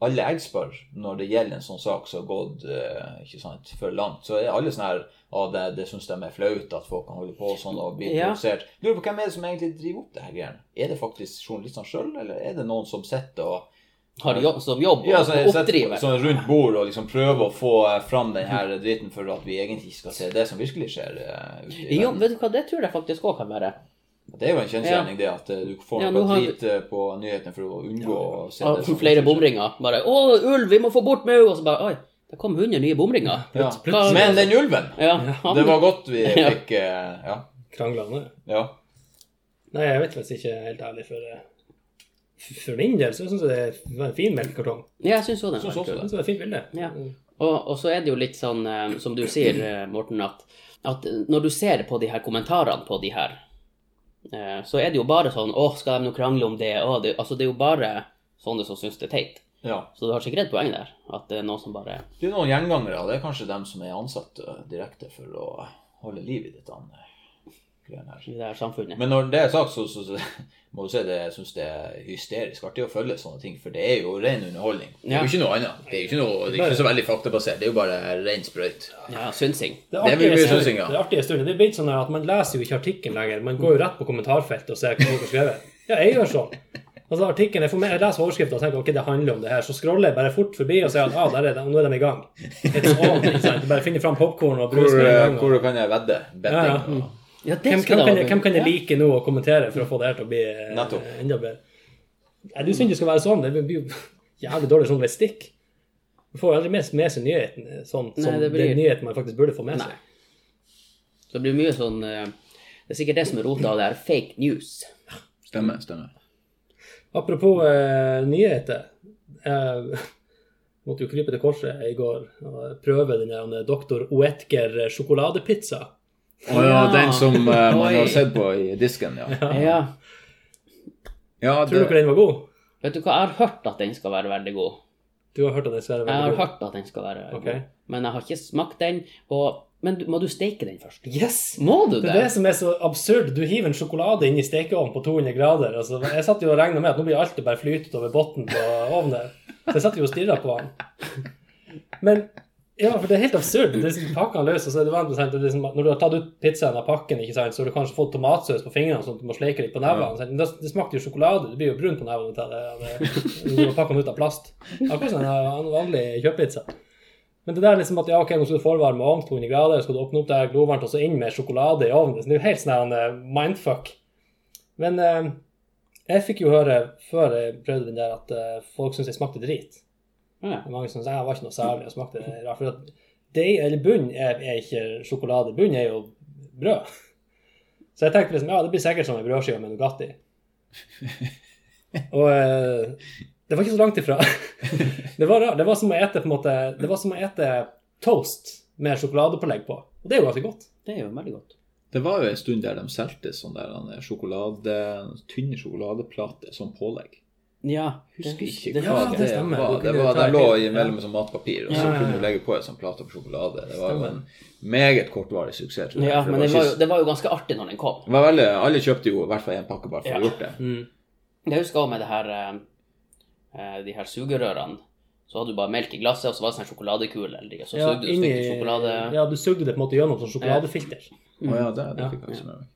alle jeg spør når det gjelder en sånn sak som har gått eh, ikke sant, for langt, så er alle sånn her ah, det, det syns de er flaut at folk kan holde på sånn og bli Ja. provosert. Lurer på hvem er det som egentlig driver opp det her greiene? Er det faktisk journalistene sjøl, eller er det noen som sitter og Har jobb, som jobb ja, så, og oppdriver. sånn rundt bord og liksom prøve å få eh, fram den her dritten for at vi egentlig ikke skal se det som virkelig skjer. Uh, i Jo, vet du hva, det tror jeg faktisk òg kan være. Det er jo en kjensgjerning det at eh, du får Ja, noe har drit på nyhetene for å unngå å se det som flere bomringer. Bare 'Å, ulv, vi må få bort mau!' Og så bare Oi, det kom 100 nye bomringer. Ja. Men den ulven! Ja, han, Det var godt vi Ja. fikk eh, Ja. Kranglene. ja. Nei, jeg vet faktisk ikke helt ærlig, for for min del så syns jeg det var en fin melkekartong. Ja, jeg syns òg. Synes også det var et fint bilde. Ja. Og, og så er det jo litt sånn, eh, som du sier, eh, Morten, at, at når du ser på de her kommentarene på de her, eh, så er det jo bare sånn 'Å, skal de nå krangle om det?' Å, det altså det er jo bare sånne som syns det er teit. ja. Så du har sikkert et poeng der. At det er noen som bare Det er noen gjengangere, det er kanskje dem som er ansatt direkte for å holde liv i dette greiene her. I det her samfunnet. Men når det er sagt, så, så, så må du si det, jeg syns det er hysterisk artig å følge sånne ting, for det er jo ren underholdning. Det er jo ikke noe annet. Det er jo ikke, noe, det er ikke så veldig faktabasert. Det er jo bare ren sprøyt. Ja, synsing. Det Det er blir mye artige synsing, ja. Det artige stunder. Det er blitt sånn at man leser jo ikke artikkelen lenger. Man går jo rett på kommentarfeltet og ser hva folk har skrevet. Ja, jeg gjør sånn. Altså artikken, Jeg, får med, jeg leser overskriften og tenker ok, det handler om det her. Så scroller jeg bare fort forbi og sier at ah, der er det, nå er de i gang. It's on, ikke sant? Bare finner fram popkorn og brus Hvor, med en eh, gang. og- hvor kan jeg vedde? Betting. Ja, ja. Ja, det Hvem, hvem, kan, jeg- hvem kan jeg like nå og kommentere for å få det her til å bli eh, Nettopp. enda bedre? Nei, du syns det skal være sånn. Det blir jo [LAUGHS] jævlig dårlig sånn stikk. Du får aldri med, med seg nyheten eh, sånn Nei, som det blir- er nyheten man faktisk burde få med Nei. seg. Så det blir mye sånn eh, Det er sikkert det som er rota av det her fake news. Stemmer, stemmer. Apropos eh, nyheter. Jeg [LAUGHS] måtte jo krype til korset i går og prøve den der Dr. Oetker sjokoladepizza. Å ja, den som eh, man har sett på i disken, ja. Ja. ja Tror dere den var god? Vet du hva, jeg har hørt at den skal være veldig god. Du har hørt at den skal være Jeg har veldig god? hørt at den skal være Ok. god. Men jeg har ikke smakt den. Og, men du, må du steke den først? Yes! Må du Det det? er det som er så absurd. Du hiver en sjokolade inn i stekeovnen på 200 grader. Altså, jeg satt jo og regna med at nå blir alt bare flytet over bunnen på ovnen. Så jeg satt jo og stirra på han. Men ja, for det er helt absurd. Det er liksom, pakkene løs, og så er det veldig er liksom, Når du har tatt ut pizzaen av pakken, ikke sant, så har du kanskje fått tomatsaus på fingrene, sånn at du må sleike litt på nevene. Ja. Det, det smakte jo sjokolade. Det blir jo brun på nevene det- Du pakke den ut av plast. Akkurat som en vanlig kjøttpizza. Men det der liksom at ja, ok, nå skal du forvarme ovnen 200 grader, skal du åpne opp det her glovarmt, og så inn med sjokolade i ovnen. Det er jo helt sånn eh, mindfuck. Men eh, jeg fikk jo høre før jeg prøvde den der, at eh, folk syntes jeg smakte drit. Ja. Mange syns jeg var ikke noe særlig og smakte rart. For at det, eller bunn er, er ikke sjokolade. Bunn er jo brød. Så jeg tenkte liksom ja, det blir sikkert som en brødskive med Nugatti. [LAUGHS] Og eh, det var ikke så langt ifra. [LAUGHS] Det var, rart. det var som å ete på en måte, det var som å ete toast med sjokoladepålegg på. Og det er jo ganske godt. Det er jo veldig godt. Det var jo en stund der de solgte sånn der sjokolade, tynne sjokoladeplater som pålegg. Ja, Husker ikke det, Ja, det, det stemmer. var. Det var, ta lå imellom sånn matpapir, og så Ja, ja, ja. kunne du legge på en sånn plate med sjokolade. Det var jo en meget kortvarig suksess. tror jeg, ja, men det det var jo, det var jo ganske artig når den kom. det var veldig, Alle kjøpte jo i hvert fall én pakke bare for å ha gjort det. Mm. Jeg husker også med det her eh, eh, de her sugerørene. Så hadde du bare melk i glasset, og så var det sånn sjokoladekule. Eller så Ja, sugde du, inni, sjokolade ja, du sugde det på en måte gjennom sånn sjokoladefilter. Å ja, det, det fikk jeg ikke med meg.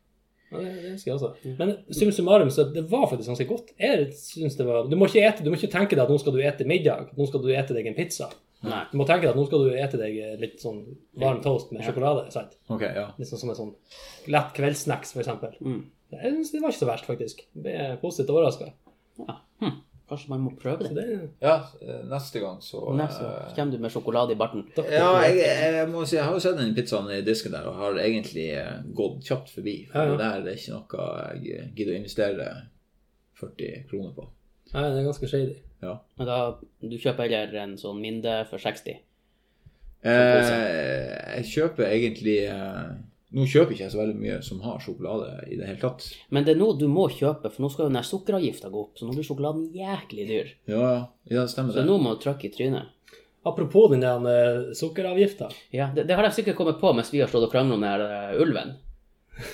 Det, det husker jeg også. Men sum summarum, så det var faktisk ganske godt. Jeg synes det var, du må ete, du må ikke tenke deg at nå skal du ete middag, nå skal du ete deg en pizza. Nei. Du må tenke deg at nå skal du ete deg litt sånn varm toast med sjokolade. sant? Okay, ja. Litt sånn som en sånn lett kveldssnacks, eksempel. Mm. Jeg synes det var ikke så verst, faktisk. Det er positivt overraska. Ja. Hm. Kanskje man må prøve det. Det Ja, eh, neste gang så Neste eh, kommer du med sjokolade i barten. Ja, jeg, jeg må si, jeg har jo sett den pizzaen i disken der, og har egentlig eh, gått kjapt forbi. For Ja, ja. det der er ikke noe jeg gidder å investere 40 kroner på. Nei, det er ganske shady. Ja. Men da, du kjøper heller en sånn minde for 60. Eh, jeg kjøper egentlig eh, Nå kjøper ikke jeg så veldig mye som har sjokolade i det hele tatt. Men det er nå du må kjøpe, for nå skal jo den der sukkeravgifta gå opp, så nå blir sjokoladen jæklig dyr. Ja, ja, ja det stemmer Så det. nå må du trykke i trynet. Apropos den der eh, sukkeravgifta. Ja, det, det har jeg sikkert kommet på mens vi har stått og krangla om den her eh, ulven.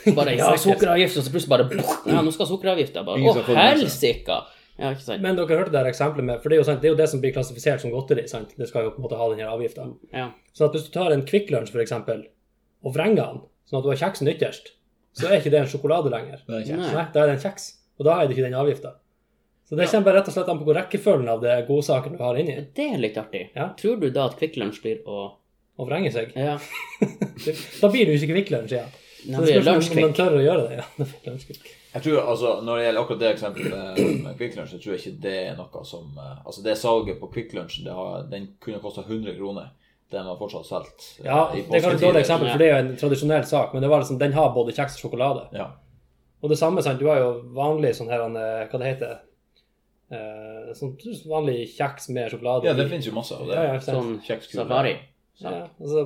Så [LAUGHS] bare ja, sukkeravgift, og så plutselig bare Ja, nå skal sukkeravgifta. Bare å, seg. helsike! Ja. Men dere hørte det her eksempelet med For det er jo, sant, det er jo det som blir klassifisert som godteri. sant? Det skal jo på en måte ha den her avgifta. Ja. Så at hvis du tar en Kvikk Lunsj, f.eks., og vrenger den, sånn at du har kjeksen ytterst, så er ikke det en sjokolade lenger. Det er kjekt. Nei. Nei, da er det en kjeks. Og da er det ikke den avgifta. Så det kommer rett og slett an på hvor rekkefølgen av det godsaken du har inni. Det er litt artig. Ja. Tror du da at Kvikk Lunsj blir å Å vrenge seg. Ja. [LAUGHS] Da blir det jo ikke Kvikk Lunsj igjen. Det Så det spørs om lunsjkvikk. tør å gjøre det. Ja. [LAUGHS] Jeg tror, altså, Når det gjelder akkurat det eksempelet med- med Kvikk Lunsj, så tror jeg ikke det er noe som eh, Altså, det salget på Kvikk Lunsj, den kunne kosta 100 kroner. Den var fortsatt solgt. eh, Ja, det er kanskje et dårlig eksempel, for det er jo en tradisjonell sak, men det var liksom, den har både kjeks og sjokolade. Ja. Og det samme, sant, du har jo vanlig sånn her, eh, hva det heter, eh, sånn vanlig kjeks med sjokolade. ja, det finnes jo masse av det. Ja, ja. Sånn Kjekskule. safari. Ja, altså,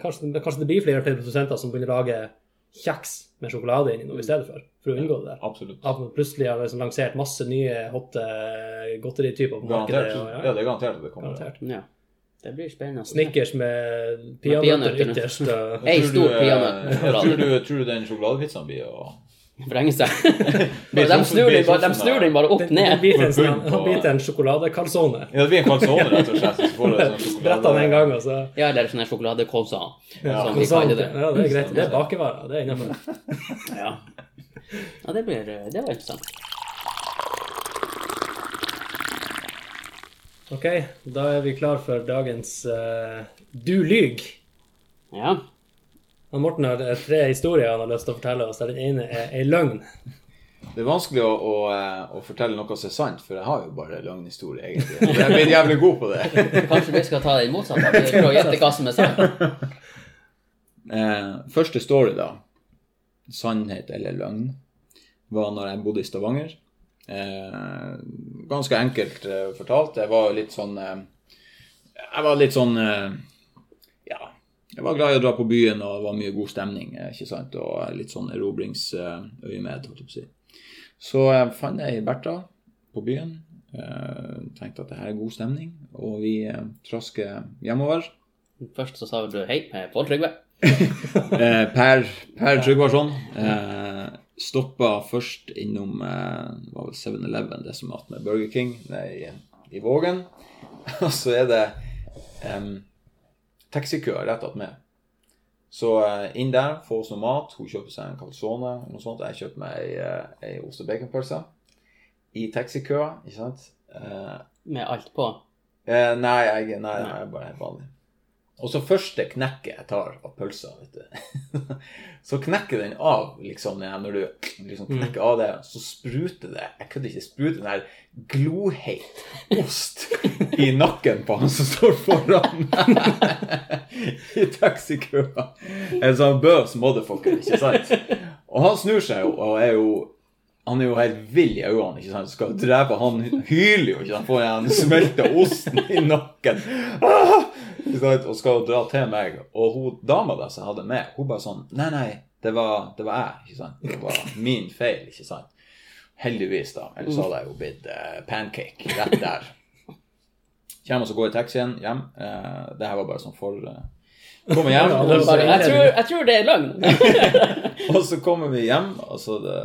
kanskje, kanskje det blir flere og flere produsenter som begynner å lage kjeks med sjokolade inni noe i stedet for, for å unngå det der. Absolutt. Ja, plutselig har liksom lansert masse nye hotte godterityper på markedet. Garantert. Og, Ja, ja, det er garantert at det kommer. garantert. Ja. Det blir spennende. Snickers med peanøtter ytterst. Ei Tror stor du, eh, peanøtt. tror, du, tror du den sjokoladepizzaen blir å Vrenge seg. De, sånn- snur den bare, de sånn, snur den bare opp ned. blir til en, sånn- han på- blir til en sjokoladekalsone. Ja, det blir en kalsone, rett og slett. Sånn Bretta den en gang, og så Ja, eller sånn sjokoladecroissant, ja, som vi sånn, kaller det. ja, det er greit. Det er bakevarer. Det er innafor. Ja. ja, det blir Det var interessant. OK, da er vi klar for dagens uh, Du lyg. Ja. Han Morten har eh, tre historier han har lyst til å fortelle oss, der den ene er ei løgn. Det er vanskelig å, å, eh, å fortelle noe som er sant, for jeg har jo bare løgnhistorie, egentlig. Jeg er blitt jævlig god på det. [LAUGHS] Kanskje vi skal ta den motsatte? at vi prøver å gjette hva som er sant? [LAUGHS] Eh, første story, da, sannhet eller løgn, var når jeg bodde i Stavanger. Eh, ganske enkelt eh, fortalt. Jeg var litt sånn eh, Jeg var litt sånn eh, Ja. Jeg var glad i å dra på byen, og det var mye god stemning. ikke sant? Og litt sånn erobringsøyemed, holdt jeg på å si. Så jeg fant jeg Bertha på byen. Tenkte at det her er god stemning, og vi trasker hjemover. Først så sa du hei, Pål Trygve. [LAUGHS] Per per Tryggvason. Eh, stoppa først innom eh, det var vel 7-Eleven, det som er med Burger King i, i Vågen. [LAUGHS] Og så er det um, taxikø rett attmed. Så eh, inn der, få oss noe mat. Hun kjøper seg en calzone. eller Noe sånt. Jeg kjøper meg ei, eh, ei ost- og baconpølse. I taxikøa, ikke sant. Eh, Med alt på. Eh, nei, jeg, nei, nei, jeg er bare helt vanlig. Og så første knekket jeg tar av pølsa, vet du. [LAUGHS] så knekker den av, liksom, når du liksom knekker av det, så spruter det Jeg kødder ikke, spruter den her gloheit ost i nakken på han som står foran [LAUGHS] i taxikøa. En sånn bøs motherfucker, ikke sant? Og han snur seg jo, og er jo han er jo helt vill i øynene. ikke sant? Skal drepe Han hyler jo ikke. Han får den smelta osten i nakken. Ah! Og skal dra til meg. Og hun dama da som jeg hadde med, hun bare sånn Nei, nei, Det var, det var jeg, ikke sant. Det var min feil, ikke sant. Heldigvis, da. Ellers hadde jeg jo blitt uh, pancake rett der. Kommer og går i taxien hjem. Uh, det her var bare sånn for uh, Kommer hjem, og så, Bare, jeg, tror, jeg tror det er løgn. [LAUGHS] og så kommer vi hjem, og så, det,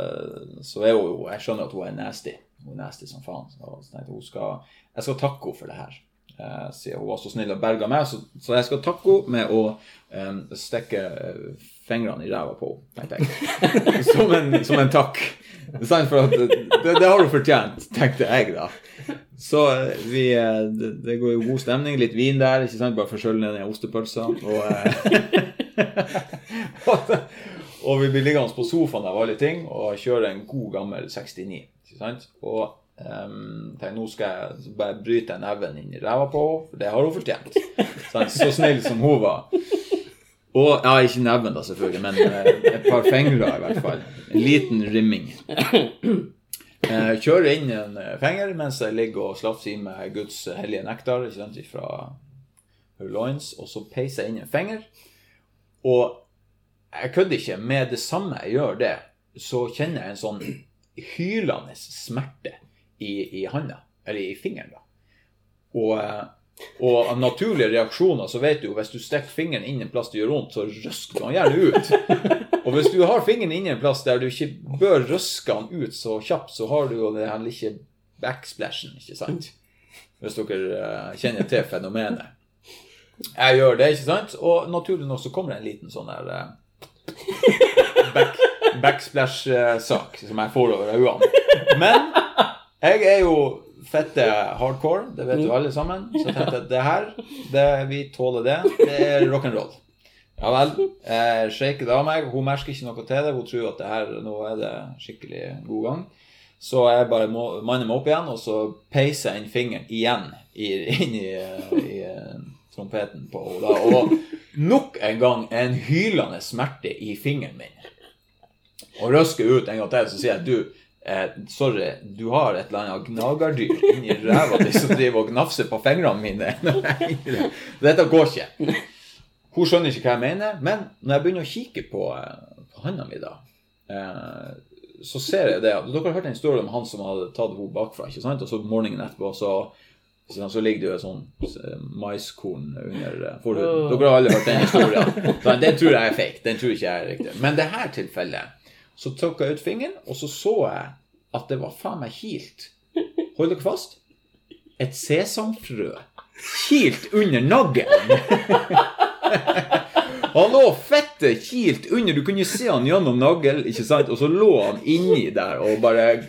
så er hun Jeg skjønner at hun er nasty. Hun er nasty som faen. Så så tenkte jeg hun skal, jeg skal takke henne for det her. Eh, siden hun var så snill og berga meg. Så, så jeg skal takke henne med å eh, stikke eh, fingrene i ræva på henne. [LAUGHS] Som en, som en takk. For at det, det har hun fortjent, tenkte jeg da. Så vi, det, det går jo god stemning. Litt vin der, ikke sant? bare for å skjølle ned den ostepølsa. Og, [LAUGHS] og vi blir liggende på sofaen av alle ting og kjører en god gammel 69. ikke sant? Og um, nå skal jeg bare bryte neven inn i ræva på henne, for det har hun fortjent. [LAUGHS] Sant? Så snill som hun var. Og, ja, ikke neven da, selvfølgelig, men eh, et par fingre i hvert fall. En liten rimming. Eh, kjører inn en eh, finger mens jeg ligger og slafser i meg Guds hellige nektar ikke sant, fra loins, og så peiser jeg inn en finger. Og jeg kødder ikke. Med det samme jeg gjør det, så kjenner jeg en sånn hylende smerte i, i handa, eller i fingeren, da. Og, eh, og naturlige reaksjoner så vet du jo hvis du stikker fingeren inn en plass det gjør vondt, så røsker du den gjerne ut. [LAUGHS] Og hvis du har fingeren inn en plass der du ikke bør røske den ut så kjapt, så har du jo her lille backsplashen, ikke sant? Hvis dere eh, kjenner til fenomenet. Jeg gjør det, ikke sant? Og naturlig nok så kommer det en liten sånn der eh, back, backsplash-sak som jeg får over øynene. Men jeg er jo fette hardcore, det vet jo alle sammen. Så jeg tenkte at det her, det, vi tåler det. Det er rock'n'roll. Ja vel. Jeg shaker det av meg. Hun merker ikke noe til det. Hun tror at det her, nå er det skikkelig god gang. Så jeg bare må, manner meg opp igjen, og så peiser jeg inn fingeren igjen i, inn i, i trompeten på henne. Og nok en gang en hylende smerte i fingeren min. Og røsker ut en gang til, så sier jeg du, eh, sorry, du har et eller annet gnagerdyr inni ræva di som driver og gnafser på fingrene mine. [LAUGHS] Dette går ikke. Hun skjønner ikke hva jeg mener, men når jeg begynner å kikke på, eh, på handa mi, da, eh, så ser jeg det Dere har hørt en historie om han som hadde tatt henne bakfra, ikke sant? og så morgenen etterpå så, så, så ligger det jo et sånn eh, maiskorn under forhuden. Dere har alle hørt den historien. Den tror jeg er fake. Den tror ikke jeg er riktig. Men det her tilfellet, så tok jeg ut fingeren, og så så jeg at det var faen meg kilt. Hold dere fast. Et sesamfrø kilt under naglen. [LAUGHS] Han lå fette kilt under, du kunne se han gjennom nagl, ikke sant? Og så lå han inni der og bare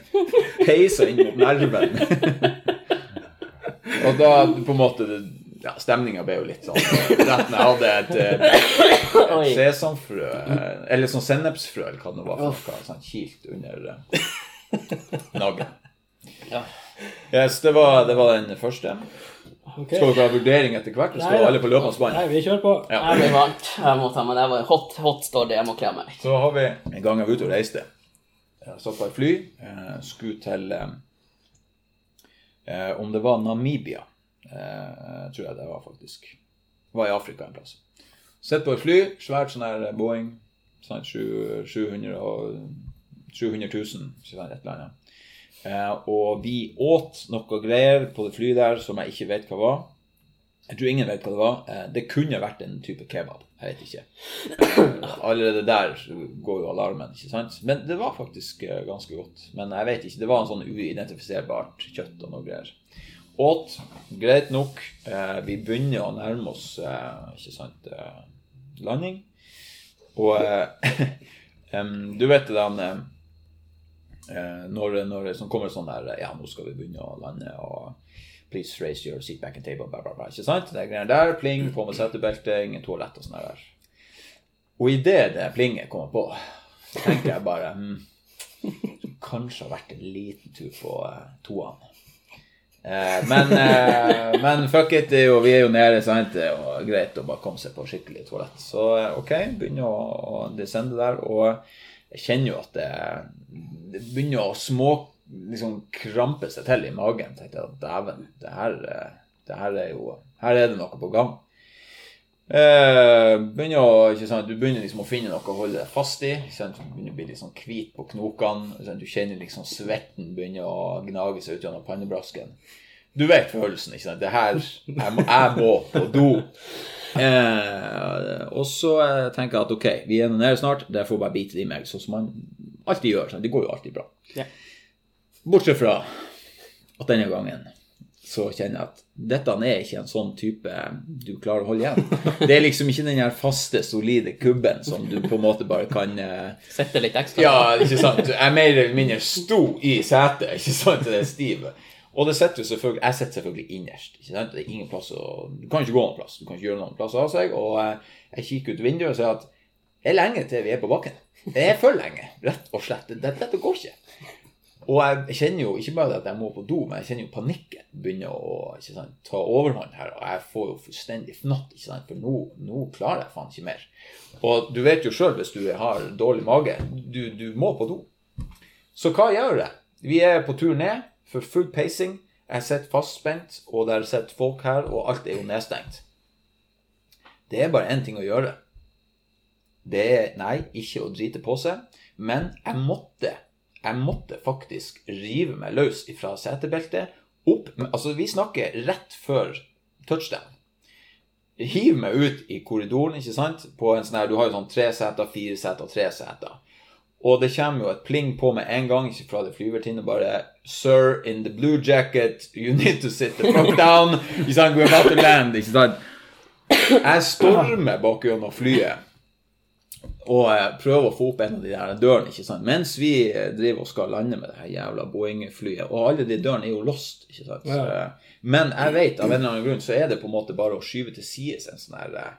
peisa inn mot nerven. og da på en måte ja, Stemninga ble jo litt sånn Rett når jeg hadde et, et et sesamfrø, eller sånn sennepsfrø, eller hva det var for noe, sånn kilt under eh, naglen. Ja. Yes, det var, det var den første. Okay. Skal dere ha vurdering etter hvert? eller Nei, Skal alle på løpende bånd? Nei, vi kjører på. Ja. Jeg blir varmt. Jeg må ta meg det. var Hot, hot står det. Jeg må kle meg. Så har vi en gang jeg var ute og reiste. Jeg satt på et fly. eh, Skulle til eh, eh, Om det var Namibia, tror jeg det var faktisk. Var i Afrika en plass. Sitter på et fly, svært sånn her Boeing. Sånn 700 og 700 000, ikke et eller annet. Eh, og vi åt noe greier på det flyet der som jeg ikke vet hva var. Jeg tror ingen vet hva det var. Eh, det kunne vært en type kebab. Jeg vet ikke. Eh, Allerede der går jo alarmen, ikke sant? Men det var faktisk eh, ganske godt. Men jeg vet ikke. Det var en sånn uidentifiserbart kjøtt og noe greier. Åt. Greit nok. Eh, vi begynner å nærme oss, eh, ikke sant, eh, landing. Og [LAUGHS] du vet det der når, når det kommer sånn der Ja, nå skal vi begynne å lande, og please raise your seat back and table, bla, bla, bla. Ikke sant? Det er greier der. Pling, på med setebelte, ingen toalett og sånn der. Og idet det plinget kommer på, tenker jeg bare hm, Kanskje har vært en liten tur på toene. Eh, men, eh, men fuck it, jo, vi er jo nede, sant? Det er greit å bare komme seg på skikkelig toalett. Så eh, OK, begynner å, å descende der. Og jeg kjenner jo at det, det begynner å små liksom krampe seg til i magen. tenkte jeg at dæven, det her, eh, det her er jo Her er det noe på gang. Eh, begynner sant, du begynner liksom å finne noe å holde deg fast i. Du begynner å bli litt sånn hvit på knokene. Du kjenner liksom svetten begynner å gnage seg ut gjennom pannebrasken. Du vet følelsen. ikke sant? Det her, jeg må, jeg må på do. Eh, og så eh, tenker jeg at ok, vi er nede snart. Det får bare bite i meg, sånn som man alltid gjør. Sant? Det går jo alltid bra. Bortsett fra at denne gangen så kjenner jeg at dette er ikke en sånn type du klarer å holde igjen. Det er liksom ikke den her faste, solide kubben som du på en måte bare kan eh, Sette litt ekstra. Ja, ikke sant. Jeg er mer eller mindre sto i setet, ikke sant. Det er stiv. Og det setter jo selvfølgelig Jeg sitter selvfølgelig innerst. ikke sant? Det er ingen plass å Du kan ikke gå noen plass. Du kan ikke gjøre noen plass av seg. Og eh, jeg kikker ut vinduet og sier at det er lenge til vi er på bakken. Det er for lenge, rett og slett. Dette, dette går ikke. Og jeg kjenner jo ikke bare at jeg må på do, men jeg kjenner jo panikken begynner å sant, ta overhånd her. Og jeg får jo fullstendig fnatt, for nå, nå klarer jeg faen ikke mer. Og du vet jo sjøl hvis du har dårlig mage, du, du må på do. Så hva gjør jeg? Vi er på tur ned for full pacing. Jeg sitter fastspent, og der sitter folk her, og alt er jo nedstengt. Det er bare én ting å gjøre. Det er nei, ikke å drite på seg, men jeg måtte jeg måtte faktisk rive meg løs fra setebeltet. Opp, altså Vi snakker rett før touchdown. Hiv meg ut i korridoren. ikke sant? På en sånn her, Du har jo sånn tre seter, fire seter, tre seter. Og det kommer jo et pling på med en gang ikke fra det flyvertinnet bare Sir, in the blue jacket, you need to sit the fuck down. [LAUGHS] Ikke sant? We're about to land. ikke sant? Jeg stormer bak gjennom flyet og prøve å få opp en av de der dørene ikke sant? mens vi eh, driver og skal lande med det her jævla Boeing-flyet. Og alle de dørene er jo lost. ikke sant? Så, eh, men jeg vet av en eller annen grunn så er det på en måte bare å skyve til sides en sånn her eh,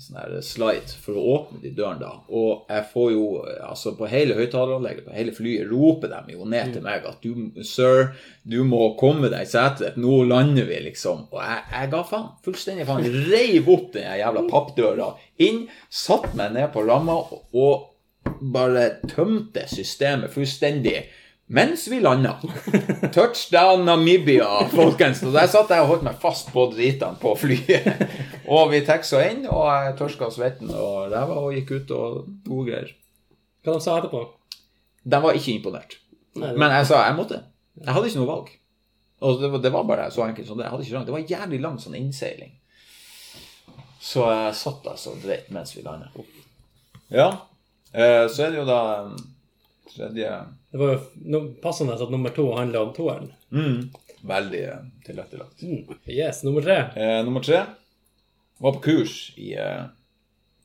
sånn slide for å åpne de dørene da. Og jeg får jo, eh, altså på hele høyttaleranlegget, på hele flyet, roper de jo ned til meg at du, sir, du må komme deg i setet, nå lander vi, liksom. Og jeg, jeg ga faen. Fullstendig faen. Reiv opp den jævla pappdøra inn, satt meg ned på ramma og bare tømte systemet fullstendig. Mens vi landa. Touchdown Namibia, folkens. Og der satt jeg og holdt meg fast på dritene på flyet. Og vi taxa inn, og jeg tørska svetten og ræva og gikk ut og gode her. Hva de sa etterpå? De var ikke imponert. Nei, Men jeg sa jeg måtte. Jeg hadde ikke noe valg. Og det var, det var bare så enkelt som det. Jeg hadde ikke langt. Det var jævlig lang sånn innseiling. Så jeg satt altså dreit mens vi landet. Ja. Eh, så er det jo da tredje Det var jo passende at nummer to handla om toeren. mm, Veldig eh, tilrettelagt. Mm. Yes, nummer tre. Eh, nummer tre var på kurs i eh,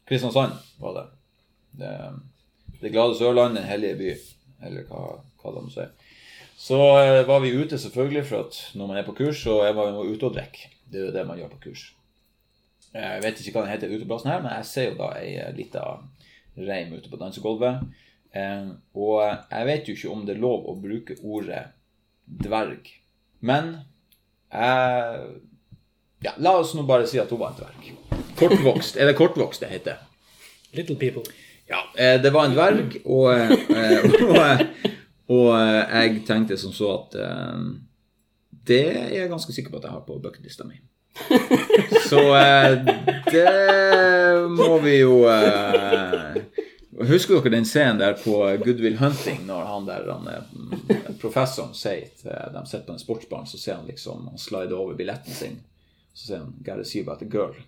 Kristiansand, var det. det. Det glade Sørland, den hellige by, eller hva, hva de sier. Så eh, var vi ute, selvfølgelig, for at når man er på kurs, så er man ute og drikker. Det er jo det man gjør på kurs. Jeg vet ikke hva den heter uteplassen her, men jeg ser jo da ei eh, lita reim ute på dansegulvet. Eh, og jeg vet jo ikke om det er lov å bruke ordet dverg. Men eh, ja, La oss nå bare si at hun var en dverg. Kortvokst. Er det kortvokst det heter? Little People. Ja. eh, Det var en dverg, og, eh, og, og eh, jeg tenkte som så at eh, Det er jeg ganske sikker på at jeg har på bucketlista mi. Så eh, det må vi jo eh, Husker dere den scenen der på Goodwill Hunting, når han der, han, eh, professoren sier til De sitter på en sportsbar, så ser han liksom Han slider over billetten sin. Så sier han 'Gotta see about a girl'.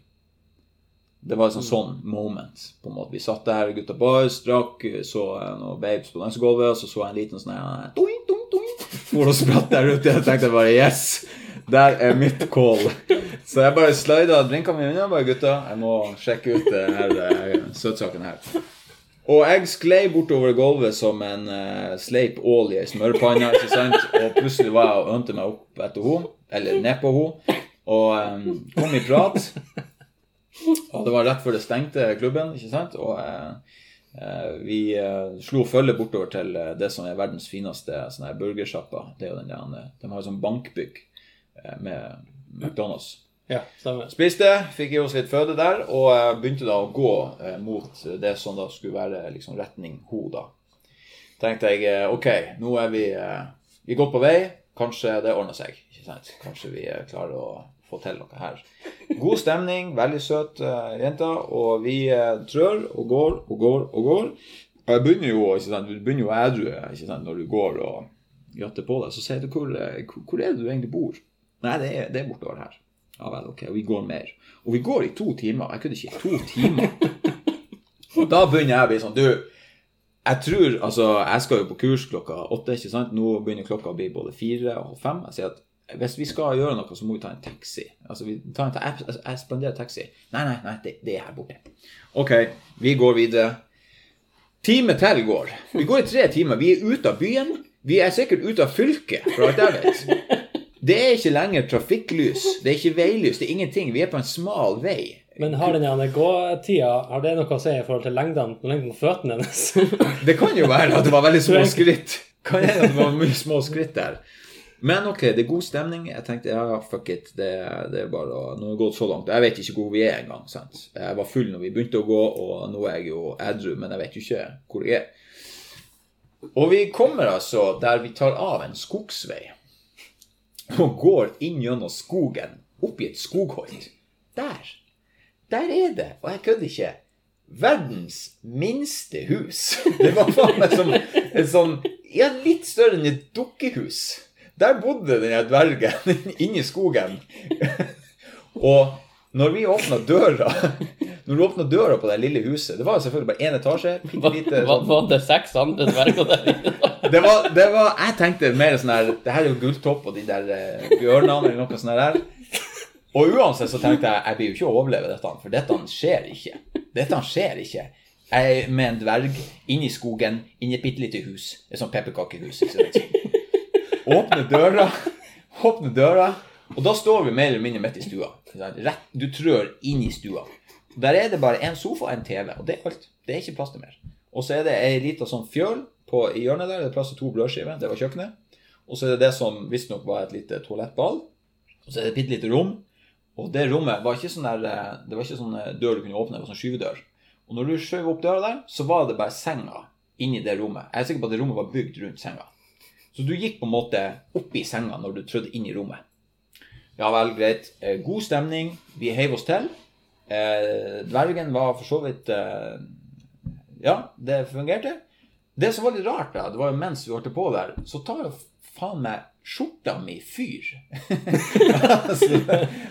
Det var et sånn, sånn moment. på en måte. Vi satt der, gutta boys, drakk, så eh, noen babes på dansegulvet, og så så jeg en liten sånn her doing, For spratt der ute. Jeg tenkte bare yes, der er mitt call. Så jeg bare slida drinkene mine unna. Bare gutta, jeg må sjekke ut eh, søtsaken her. Og jeg sklei bortover gulvet som en uh, sleip ål i ei smørpanne. ikke sant? Og plutselig var jeg og ønte meg opp etter henne, eller ned på henne, og um, kom i prat. Og det var rett før det stengte klubben, ikke sant? Og uh, uh, vi slo følge bortover til det som er verdens fineste sånn burgersjappa. Det er jo den der, De har jo sånn bankbygg med McDonald's. Ja, stemmer. Spiste, fikk i oss litt føde der, og eh, begynte da å gå eh, mot det som da skulle være liksom retning ho, da. Tenkte jeg eh, ok, nå er vi, eh, vi er godt på vei. Kanskje det ordner seg. ikke sant? Kanskje vi eh, klarer å få til noe her. God stemning, veldig søt uh, jente, og vi uh, trør og går og går og går. Og jeg begynner jo, ikke sant, du begynner jo ædru ikke når du går og jatter på deg. Så sier du eh, hvor, hvor er det du egentlig bor? Nei, det er, det er bortover her. Ja vel, ok. Vi går mer. Og vi går i to timer. Jeg kunne ikke i to timer. Og da begynner jeg å bli sånn Du, jeg tror Altså, jeg skal jo på kurs klokka åtte, ikke sant? Nå begynner klokka å bli både fire og fem. Jeg sier at hvis vi skal gjøre noe, så må vi ta en taxi. Altså, vi tar en ta jeg, jeg spanderer taxi. Nei, nei, nei, det, det er her borte. OK, vi går videre. Time til går. Vi går i tre timer. Vi er ute av byen. Vi er sikkert ute av fylket, for alt jeg vet. Det er ikke lenger trafikklys. Det er ikke veilys. Det er ingenting. Vi er på en smal vei. Men har den gåtida har det noe å si i forhold til lengden, lengden på føttene hennes? [LAUGHS] Det kan jo være at det var veldig små [LAUGHS] skritt. Kan hende det var mye små skritt der. Men ok, det er god stemning. Jeg tenkte ja, fuck it. Det, det er bare å Nå har det gått så langt. Jeg vet ikke hvor vi er engang. sant? Jeg var full når vi begynte å gå, og nå er jeg jo edru, men jeg vet jo ikke hvor jeg er. Og vi kommer altså der vi tar av en skogsvei og går inn gjennom skogen, opp i et skogholt. Der. Der er det, og jeg kødder ikke, verdens minste hus. [LAUGHS] Det var faen meg som et sånn Ja, litt større enn et dukkehus. Der bodde den dvergen [LAUGHS] inni skogen. [LAUGHS] Og når vi åpna døra Når du åpna døra på det lille huset Det var selvfølgelig bare én etasje. Lite, var, var det seks andre dverger der det var, det var, jeg tenkte mer sånn her Det her er jo Gulltopp og de der eh, bjørnene eller noe sånt der. Og uansett så tenkte jeg jeg blir jo ikke å overleve dette, for dette skjer ikke. Dette skjer ikke. Jeg er med en dverg inni skogen, inni et bitte lite hus. Et sånt pepperkakehus. Åpne døra, åpne døra, og da står vi mer eller mindre midt i stua. Rett, du trør inn i stua. Der er det bare en sofa og en TV, og det er alt. Det er ikke plass til mer. Og så er det ei lita sånn fjøl på, i hjørnet der. Det er plass til to brødskiver. Det var kjøkkenet. Og så er det det som visstnok var et lite toalettball. Og så er det et bitte lite rom. Og det rommet var ikke sånn der, eh, det var ikke sånn eh, dør du kunne åpne, det var sånn skyvedør. Og når du skjøv opp døra der, så var det bare senga inni det rommet. Jeg er sikker på at det rommet var bygd rundt senga. Så du gikk på en måte opp i senga når du trødde inn i rommet. Ja vel, greit. Eh, God stemning. Vi heiv oss til. Eh, dvergen var for så vidt eh, Ja, det fungerte. Det som var litt rart, da, det var jo mens vi holdt på der, så tar jo faen meg skjorta mi fyr. [LAUGHS] altså,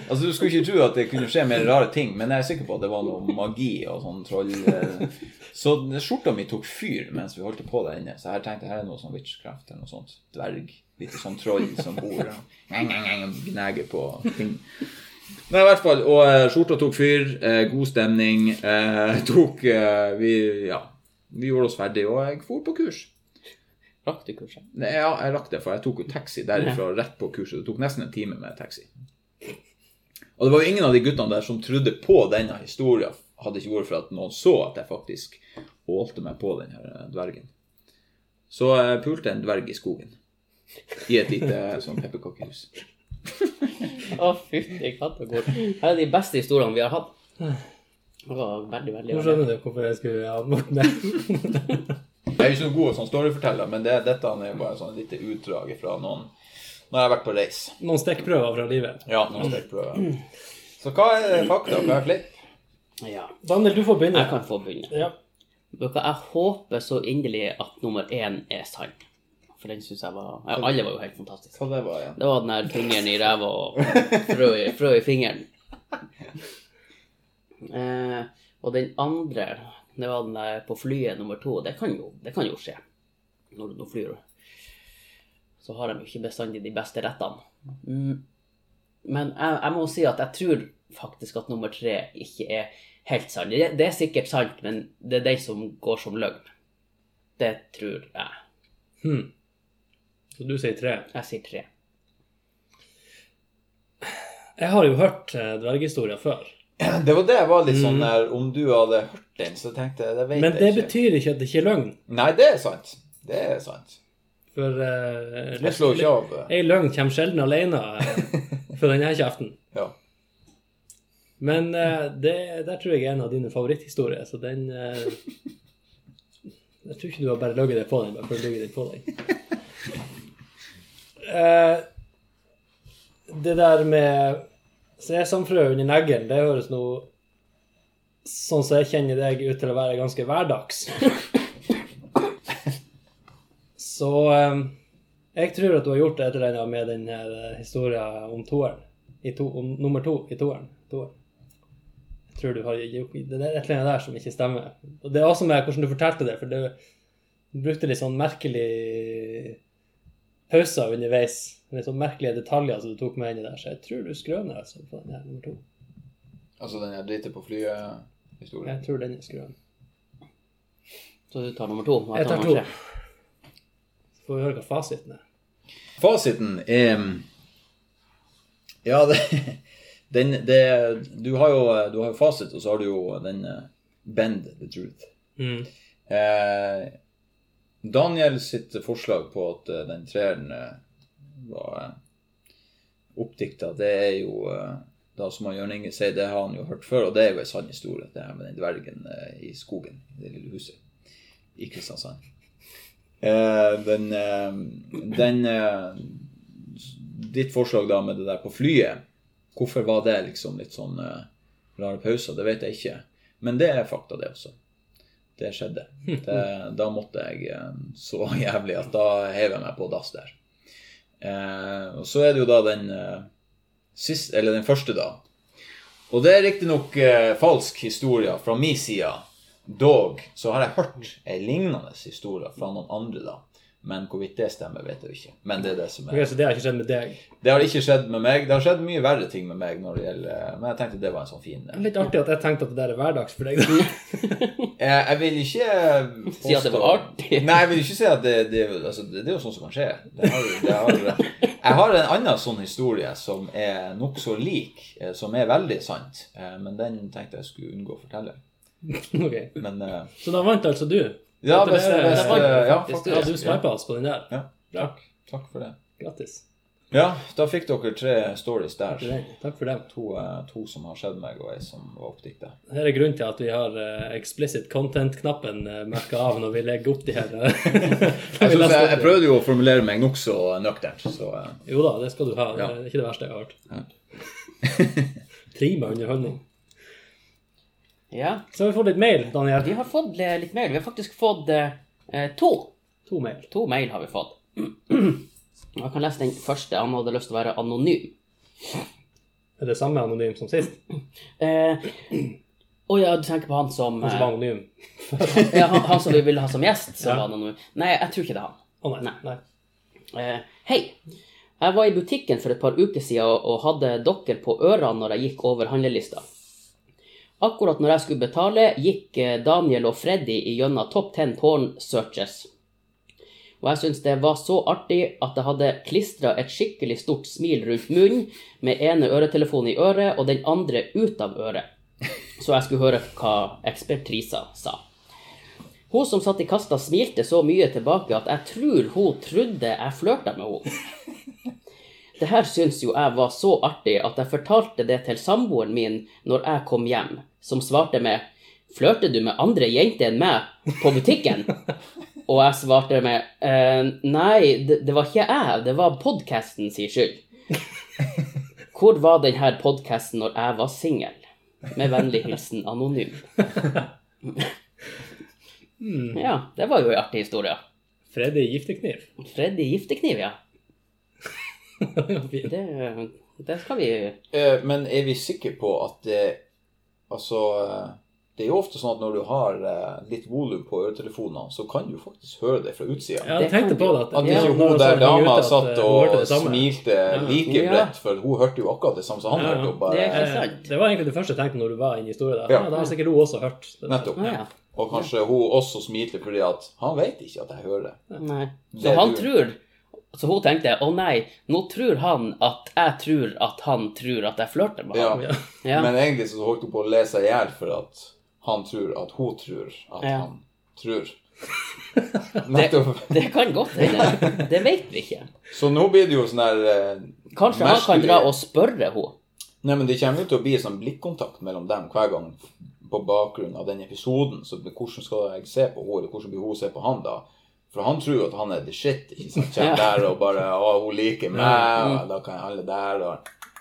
altså, du skulle ikke tro at det kunne skje mer rare ting, men jeg er sikker på at det var noe magi og sånn troll... eh. Så skjorta mi tok fyr mens vi holdt på der inne. Så jeg tenkte her er noe sånn witchcraft eller noe sånt. Dverg. Litt sånn troll som bor og gnager på ting. Nei, i hvert fall. Og eh, skjorta tok fyr. Eh, god stemning. Eh, [LAUGHS] tok Vi ja, vi gjorde oss ferdig, og jeg for på kurs. Rakk du kurset? Nei, ja, jeg rakk det, for jeg tok jo taxi derifra rett på kurset. Det tok nesten en time med taxi. Og det var jo ingen av de guttene der som trodde på denne historien, hadde ikke vært for at noen så at jeg faktisk ålte meg på denne dvergen. Så jeg pulte en dverg i skogen. I et lite sånn pepperkakehus. [LAUGHS] Å, fytti kattekort. Her er de beste historiene vi har hatt. Det var veldig, veldig Nå skjønner du hvorfor jeg skulle ha Morten med. Jeg er ikke så god som storyforteller, men det, dette er bare sånn et lite utdrag fra noen Når jeg har vært på reis. Noen stikkprøver fra livet. Ja, noen stikkprøver. Så hva er fakta, hva er flipp? Ja. Daniel, du får begynne. Jeg kan få begynne. Ja. Jeg håper så inderlig at nummer én er sann. For den syns jeg var ja, Alle var jo helt fantastiske. Hva det var ja? Det var den der fingeren i ræva og [LAUGHS] frø i, frø i fingeren. Eh, og den andre, det var den der på flyet nummer to. Det kan jo, det kan jo skje når du flyr. Så har de jo ikke bestandig de beste rettene. Mm. Men jeg, jeg må si at jeg tror faktisk at nummer tre ikke er helt sann. Det, det er sikkert sant, men det er den som går som løgn. Det tror jeg. Hmm. Så du sier tre. Jeg sier tre. Jeg har jo hørt eh, dverghistorier før. [CLEARS THROAT] Det var det jeg var litt sånn der Om du hadde hørt den, så tenkte jeg Det vet Men det jeg ikke. betyr ikke at det ikke er løgn. Nei, det er sant. Det er sant. For uh, Jeg slår ikke av. eh, Ei løgn kommer sjelden alene for denne kjeften. [LAUGHS] Ja. Men uh, det, der tror jeg er en av dine favoritthistorier, så den uh, [LAUGHS] Jeg tror ikke du har bare løyet det på den, bare for å løye den på [LAUGHS] deg. Eh, det der med Sesamfrø under neglen, det høres nå sånn som jeg kjenner deg ut til å være ganske hverdags. Så eh, jeg tror at du har gjort et eller annet med den her historien om toeren. To, nummer to i toeren. toeren. Jeg tror du har gjort Det er et eller annet der som ikke stemmer. Og det er også med hvordan du fortalte det, for du brukte litt sånn merkelig pauser underveis. Litt sånn merkelige detaljer som du tok med inn i der, så jeg tror du skrøner altså på den her nummer to. Altså den jeg driter på flyet-historien. Jeg tror den er skrøn. Så du tar nummer to? Jeg tar to. Så får vi høre hva fasiten er. Fasiten er Ja, det, den, det Du har jo du har jo fasit, og så har du jo den eh, Bend the truth. Mm. Eh, Daniel sitt forslag på at eh, den treeren eh, var eh, oppdikta, det er jo da som han Jørn Inge sier, det har han jo hørt før, og det er jo en sann historie, det her med den dvergen i skogen, i det lille huset i Kristiansand. Den den Ditt forslag da med det der på flyet, hvorfor var det liksom litt sånn rare pauser, det vet jeg ikke. Men det er fakta, det også. Det skjedde. Det, da måtte jeg eh, så [LAUGHS] jævlig at da heiv jeg meg på dass der. Eh, og så er det jo da den eh, sist, eller den første, da. Og det er riktignok eh, falsk historie fra min side. Dog så har jeg hørt en lignende historie fra noen andre, da. Men hvorvidt det stemmer, vet jeg ikke. Men det er det som er er så det har ikke skjedd med deg. Det har ikke skjedd med meg. Det har skjedd mye verre ting med meg når det gjelder Men jeg tenkte det var en sånn fin Det er Litt artig at jeg tenkte at det der er hverdags for deg. Jeg, [LAUGHS] jeg vil ikke Si at det var artig. Nei, jeg vil ikke si at det, det, altså, det, det er jo sånn som kan skje. Det har, det har, jeg har en annen sånn historie som er nokså lik, eh, som er veldig sant. eh, Men den tenkte jeg skulle unngå å fortelle. [LAUGHS] Okay. Men uh... Så da vant altså du. Ja, beste, det var ja, faktisk Ja, du oss på den der. Ja, Bra. takk for det. Grattis. Ja, da fikk dere tre stories der. Takk for det. To, eh, to som har skjedd meg, og ei som var oppdikta. Her er grunnen til at vi har eh, explicit content-knappen uh, merka av når vi legger opp de her. eh, [LAUGHS] Jeg, jeg, jeg prøvde jo å formulere meg nokså nøkternt, så uh, Jo da, det skal du ha. Det er ikke det verste jeg har hørt. Trima underholdning. Ja. Så har vi fått litt mail, Daniel. Vi har fått eh, litt mail. Vi har faktisk fått eh, to. To mail. To mail har vi fått. [CLEARS THROAT] Jeg kan lese den første. Han hadde lyst til å være anonym. Er det samme anonym som sist? [CLEARS THROAT] Eh, ja, du tenker på han som Han som eh, var anonym? [LAUGHS] ja, han, han som vi ville ha som gjest, som Ja. var anonym. Nei, jeg tror ikke det er han. Å nei. Nei. nei. Eh, hei. Jeg var i butikken for et par uker siden og- og hadde dere på ørene når jeg gikk over handlelista. Akkurat når jeg skulle betale, gikk eh, Daniel og Freddy gjennom Top Ten porn searches. Og jeg syntes det var så artig at jeg hadde klistra et skikkelig stort smil rundt munnen, med ene øretelefonen i øret og den andre ut av øret. Så jeg skulle høre hva ekspertrisa sa. Hun som satt i kasta, smilte så mye tilbake at jeg tror hun trodde jeg flørta med henne. Det her syns jo jeg var så artig at jeg fortalte det til samboeren min når jeg kom hjem, som svarte med Flørter du med andre jenter enn meg på butikken? [LAUGHS] Og jeg svarte med «Eh, Nei, det, det var ikke jeg, det var podkasten sin skyld. [LAUGHS] Hvor var denne podkasten når jeg var singel? Med vennlig hilsen anonym. Ja, det var jo en artig historie. Freddy giftekniv. Freddy giftekniv, ja. [LAUGHS] Det, det skal vi Eh, Men er vi sikre på at det Altså eh, Det er jo ofte sånn at når du har eh, litt volum på øretelefonene, så kan du faktisk høre det fra utsida. Ja, jeg tenkte på det. At, At ikke hun der det dama satt eh, og smilte like Ja. bredt, for hun hørte jo akkurat det samme som han Ja, ja. hørte. Bare, Det ikke sant. Det var egentlig det første jeg tenkte når du var inne i historien. der. Ja. Ja, da har sikkert hun også hørt. det. Nettopp. Ja. Og kanskje hun også smilte fordi at han vet ikke at jeg hører det. Nei. Det Så han du- tror Så hun tenkte å nei, nå tror han at jeg tror at han tror at jeg flørter med ham. Ja. [LAUGHS] Ja. Men egentlig så holdt hun på å le seg i hjel for at han tror at hun tror at Ja. han tror. [LAUGHS] det, [LAUGHS] Det kan godt hende. Det vet vi ikke. Så nå blir det jo sånn der eh, Kanskje han kan dra og spørre henne. Nei, men det kommer jo til å bli sånn blikkontakt mellom dem hver gang på bakgrunn av den episoden. Så hvordan skal jeg se på henne, eller hvordan blir hun se på han da? For han tror jo at han er the shit. ikke sant? Kommer der og bare 'Å, hun liker meg, og da kan jeg handle der', og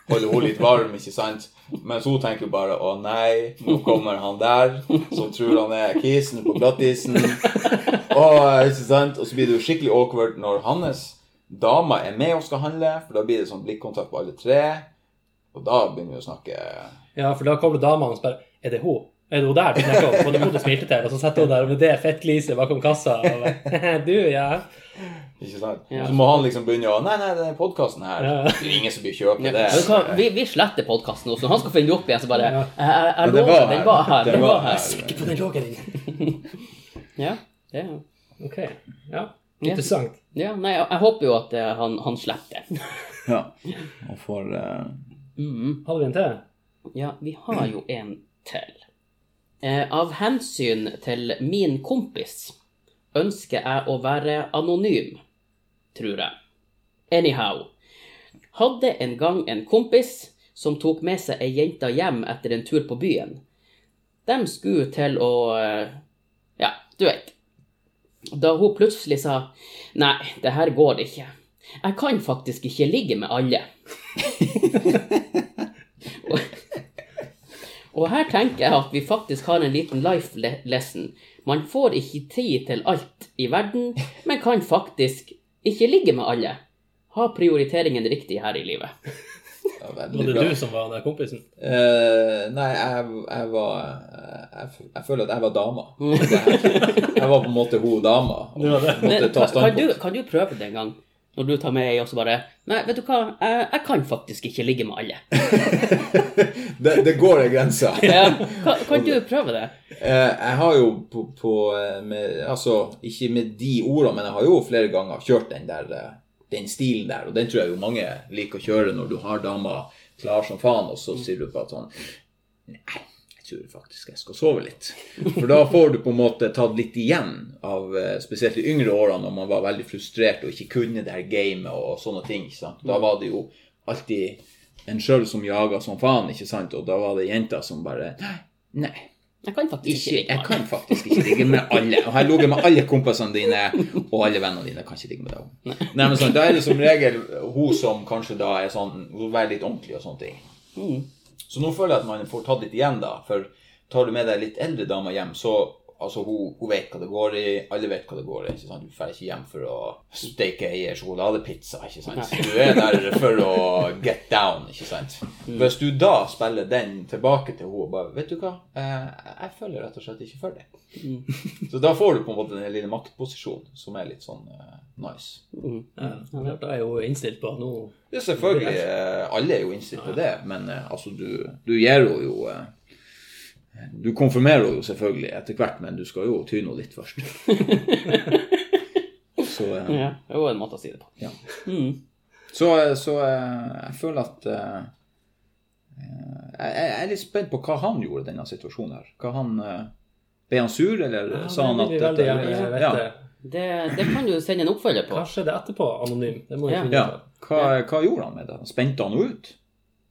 holde henne litt varm, ikke sant? Mens hun tenker bare 'Å nei, nå kommer han der som tror han er kisen på glattisen'. Og, ikke sant? og så blir det jo skikkelig awkward når hans dame er med og skal handle, for da blir det sånn blikkontakt på alle tre. Og da begynner vi å snakke Ja, for da kommer damene og spør Er det hun? Er det der du snakker om? Var det hun smilte til? Og så sitter hun der med det fettgliset bakom kassa. Og bare, [LAUGHS] du, ja. Ikke sant? Ja. Så må han liksom begynne å Nei, nei, den podkasten her Ja. Det er ingen som vil kjøpe det. Ja. vi, vi sletter podkasten også. han skal finne det opp igjen, så bare Ja. Jeg, jeg, jeg lover, den var her. Den var her. her. Sikker på den loggen din. [LAUGHS] Ja, det, Ok. Ja. Interessant. ja, nei, jeg, jeg håper jo at uh, han, han slipper det. Ja. Og får uh... Mm. Har vi en til? Ja, vi har jo en til. Eh, av hensyn til min kompis ønsker jeg å være anonym, tror jeg. Anyhow. Hadde en gang en kompis som tok med seg ei jente hjem etter en tur på byen. De skulle til å eh, Ja, du vet. Da hun plutselig sa Nei, det her går ikke. Jeg kan faktisk ikke ligge med alle. [LAUGHS] Og her tenker jeg at vi faktisk har en liten life lesson. Man får ikke tid til alt i verden, men kan faktisk ikke ligge med alle. Ha prioriteringen riktig her i livet. ja, Var det bra. du som var den der kompisen? Uh, nei, jeg, jeg var jeg, jeg føler at jeg var dama. Jeg var på en måte hun dama. Måtte ta Kan, kan, du, kan du prøve det en gang? Når du tar med ei og så bare Nei, vet du hva, jeg, jeg kan faktisk ikke ligge med alle. [LAUGHS] Det, det går ei grense. [LAUGHS] Ja, kan, kan du prøve det? Eh, jeg har jo på, på eh, med, Altså, ikke med de ordene, men jeg har jo flere ganger kjørt den der eh, den stilen der, og den tror jeg jo mange liker å kjøre når du har dama klar som faen, og så sier du bare sånn Nei, tror faktisk jeg skal sove litt. For da får du på en måte tatt litt igjen av eh, spesielt de yngre årene når man var veldig frustrert og ikke kunne det her gamet og sånne ting. ikke sant? Da var det jo alltid en sjøl som jaga som faen, ikke sant? Og da var det jenter som bare Nei. Jeg kan faktisk ikke ligge jeg med alle. kan faktisk ikke ligge med alle. Og jeg ligger med alle kompisene dine og alle vennene dine. Kan ikke ligge med deg. Nei, men sånn, Da er det som regel hun som kanskje da er sånn Hun er litt ordentlig og sånne ting. Mm. Så nå føler jeg at man får tatt litt igjen, da. For tar du med deg litt eldre damer hjem, så Altså, hun, hun vet hva det går i, alle vet hva det går i. ikke sant? Du drar ikke hjem for å steke ei sjokoladepizza, ikke sant? Du er der for å get down, ikke sant? Hvis du da spiller den tilbake til henne og bare Vet du hva, eh, jeg føler rett og slett ikke for det. Så da får du på en måte den lille maktposisjonen som er litt sånn eh, nice. Mm. Ja, da er jo innstilt på at nå Det er selvfølgelig, eh, alle er jo innstilt på det, men altså, du, du gir henne jo Du konfirmerer jo selvfølgelig etter hvert, men du skal jo tyne henne litt først. [LAUGHS] Så, eh, Ja, det er jo en måte å si det på. ja. Mm. så, eh, så eh, jeg føler at eh, eh, jeg, jeg er litt spent på hva han gjorde i denne situasjonen her. Hva han eh, Ble han sur, eller Ja, sa han det at vil vi veldig gjerne ja, vite. Det, det kan du sende en oppfølger på. Hva skjedde etterpå, anonym? Det må vi Ja. finne ja. ut av. Hva, hva gjorde han med det? Spente han henne ut?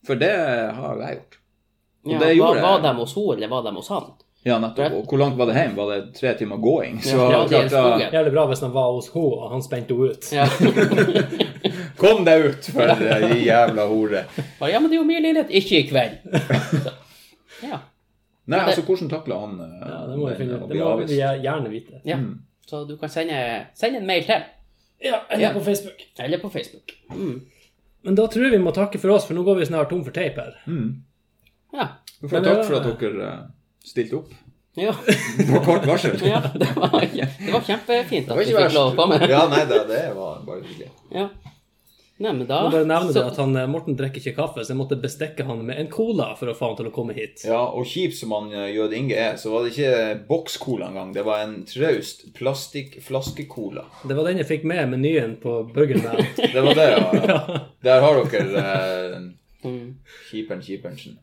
For det har jo jeg gjort. Og Ja, det var, var de hos henne, eller var de hos han? Ja, nettopp. Og hvor langt var det hjem? Var det tre timer gåing? Så Ja, det er da. Jævlig bra hvis han var hos henne, og han spente henne ut. Ja. [LAUGHS] Kom deg ut, for de jævla hore. Ja, men det er jo min leilighet. Ikke i kveld. Så, ja. Nei, altså, hvordan takla han eh, Ja, det må den, finne bli Det må vi gjerne vite. ja. Mm. Så du kan sende, sende en mail til. Ja, eller Ja. på Facebook. Eller på Facebook. Mm. Men da tror jeg vi må takke for oss, for nå går vi snart tom for teip her. Mm. Ja. Du får Men takk for at dere eh, stilte opp Ja. [LAUGHS] på kort varsel. ja det, var, det var kjempefint Det at var du fikk lov å komme. Ja, nei, det, det var bare hyggelig. Ja. Nei, men da må bare nevne det så- at han, eh, Morten drikker ikke kaffe, så jeg måtte bestekke han med en cola for å få han til å komme hit. Ja, og kjip som han eh, Jød Inge er, så var det ikke bokscola engang. Det var en traust plastikkflaskecola. Det var den jeg fikk med menyen på Burger Man. [LAUGHS] Det var det, [LAUGHS] ja. Der har dere eh, Mm. kjiperen Kjiperensen.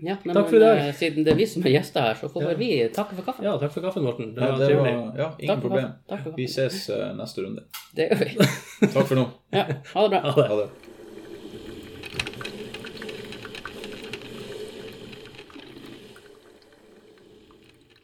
Ja, nei, Takk for i dag. eh, Siden det er vi som er gjester her, så får Ja. vi takke for kaffen. Ja, takk for kaffen, Morten. Det Ja, var det trivelig. var, ja, ingen Takk problem. kaffen. Takk for Vi ses uh, neste runde. Det gjør vi. Takk for nå. Ja, ha det bra. Ha det. Ha det.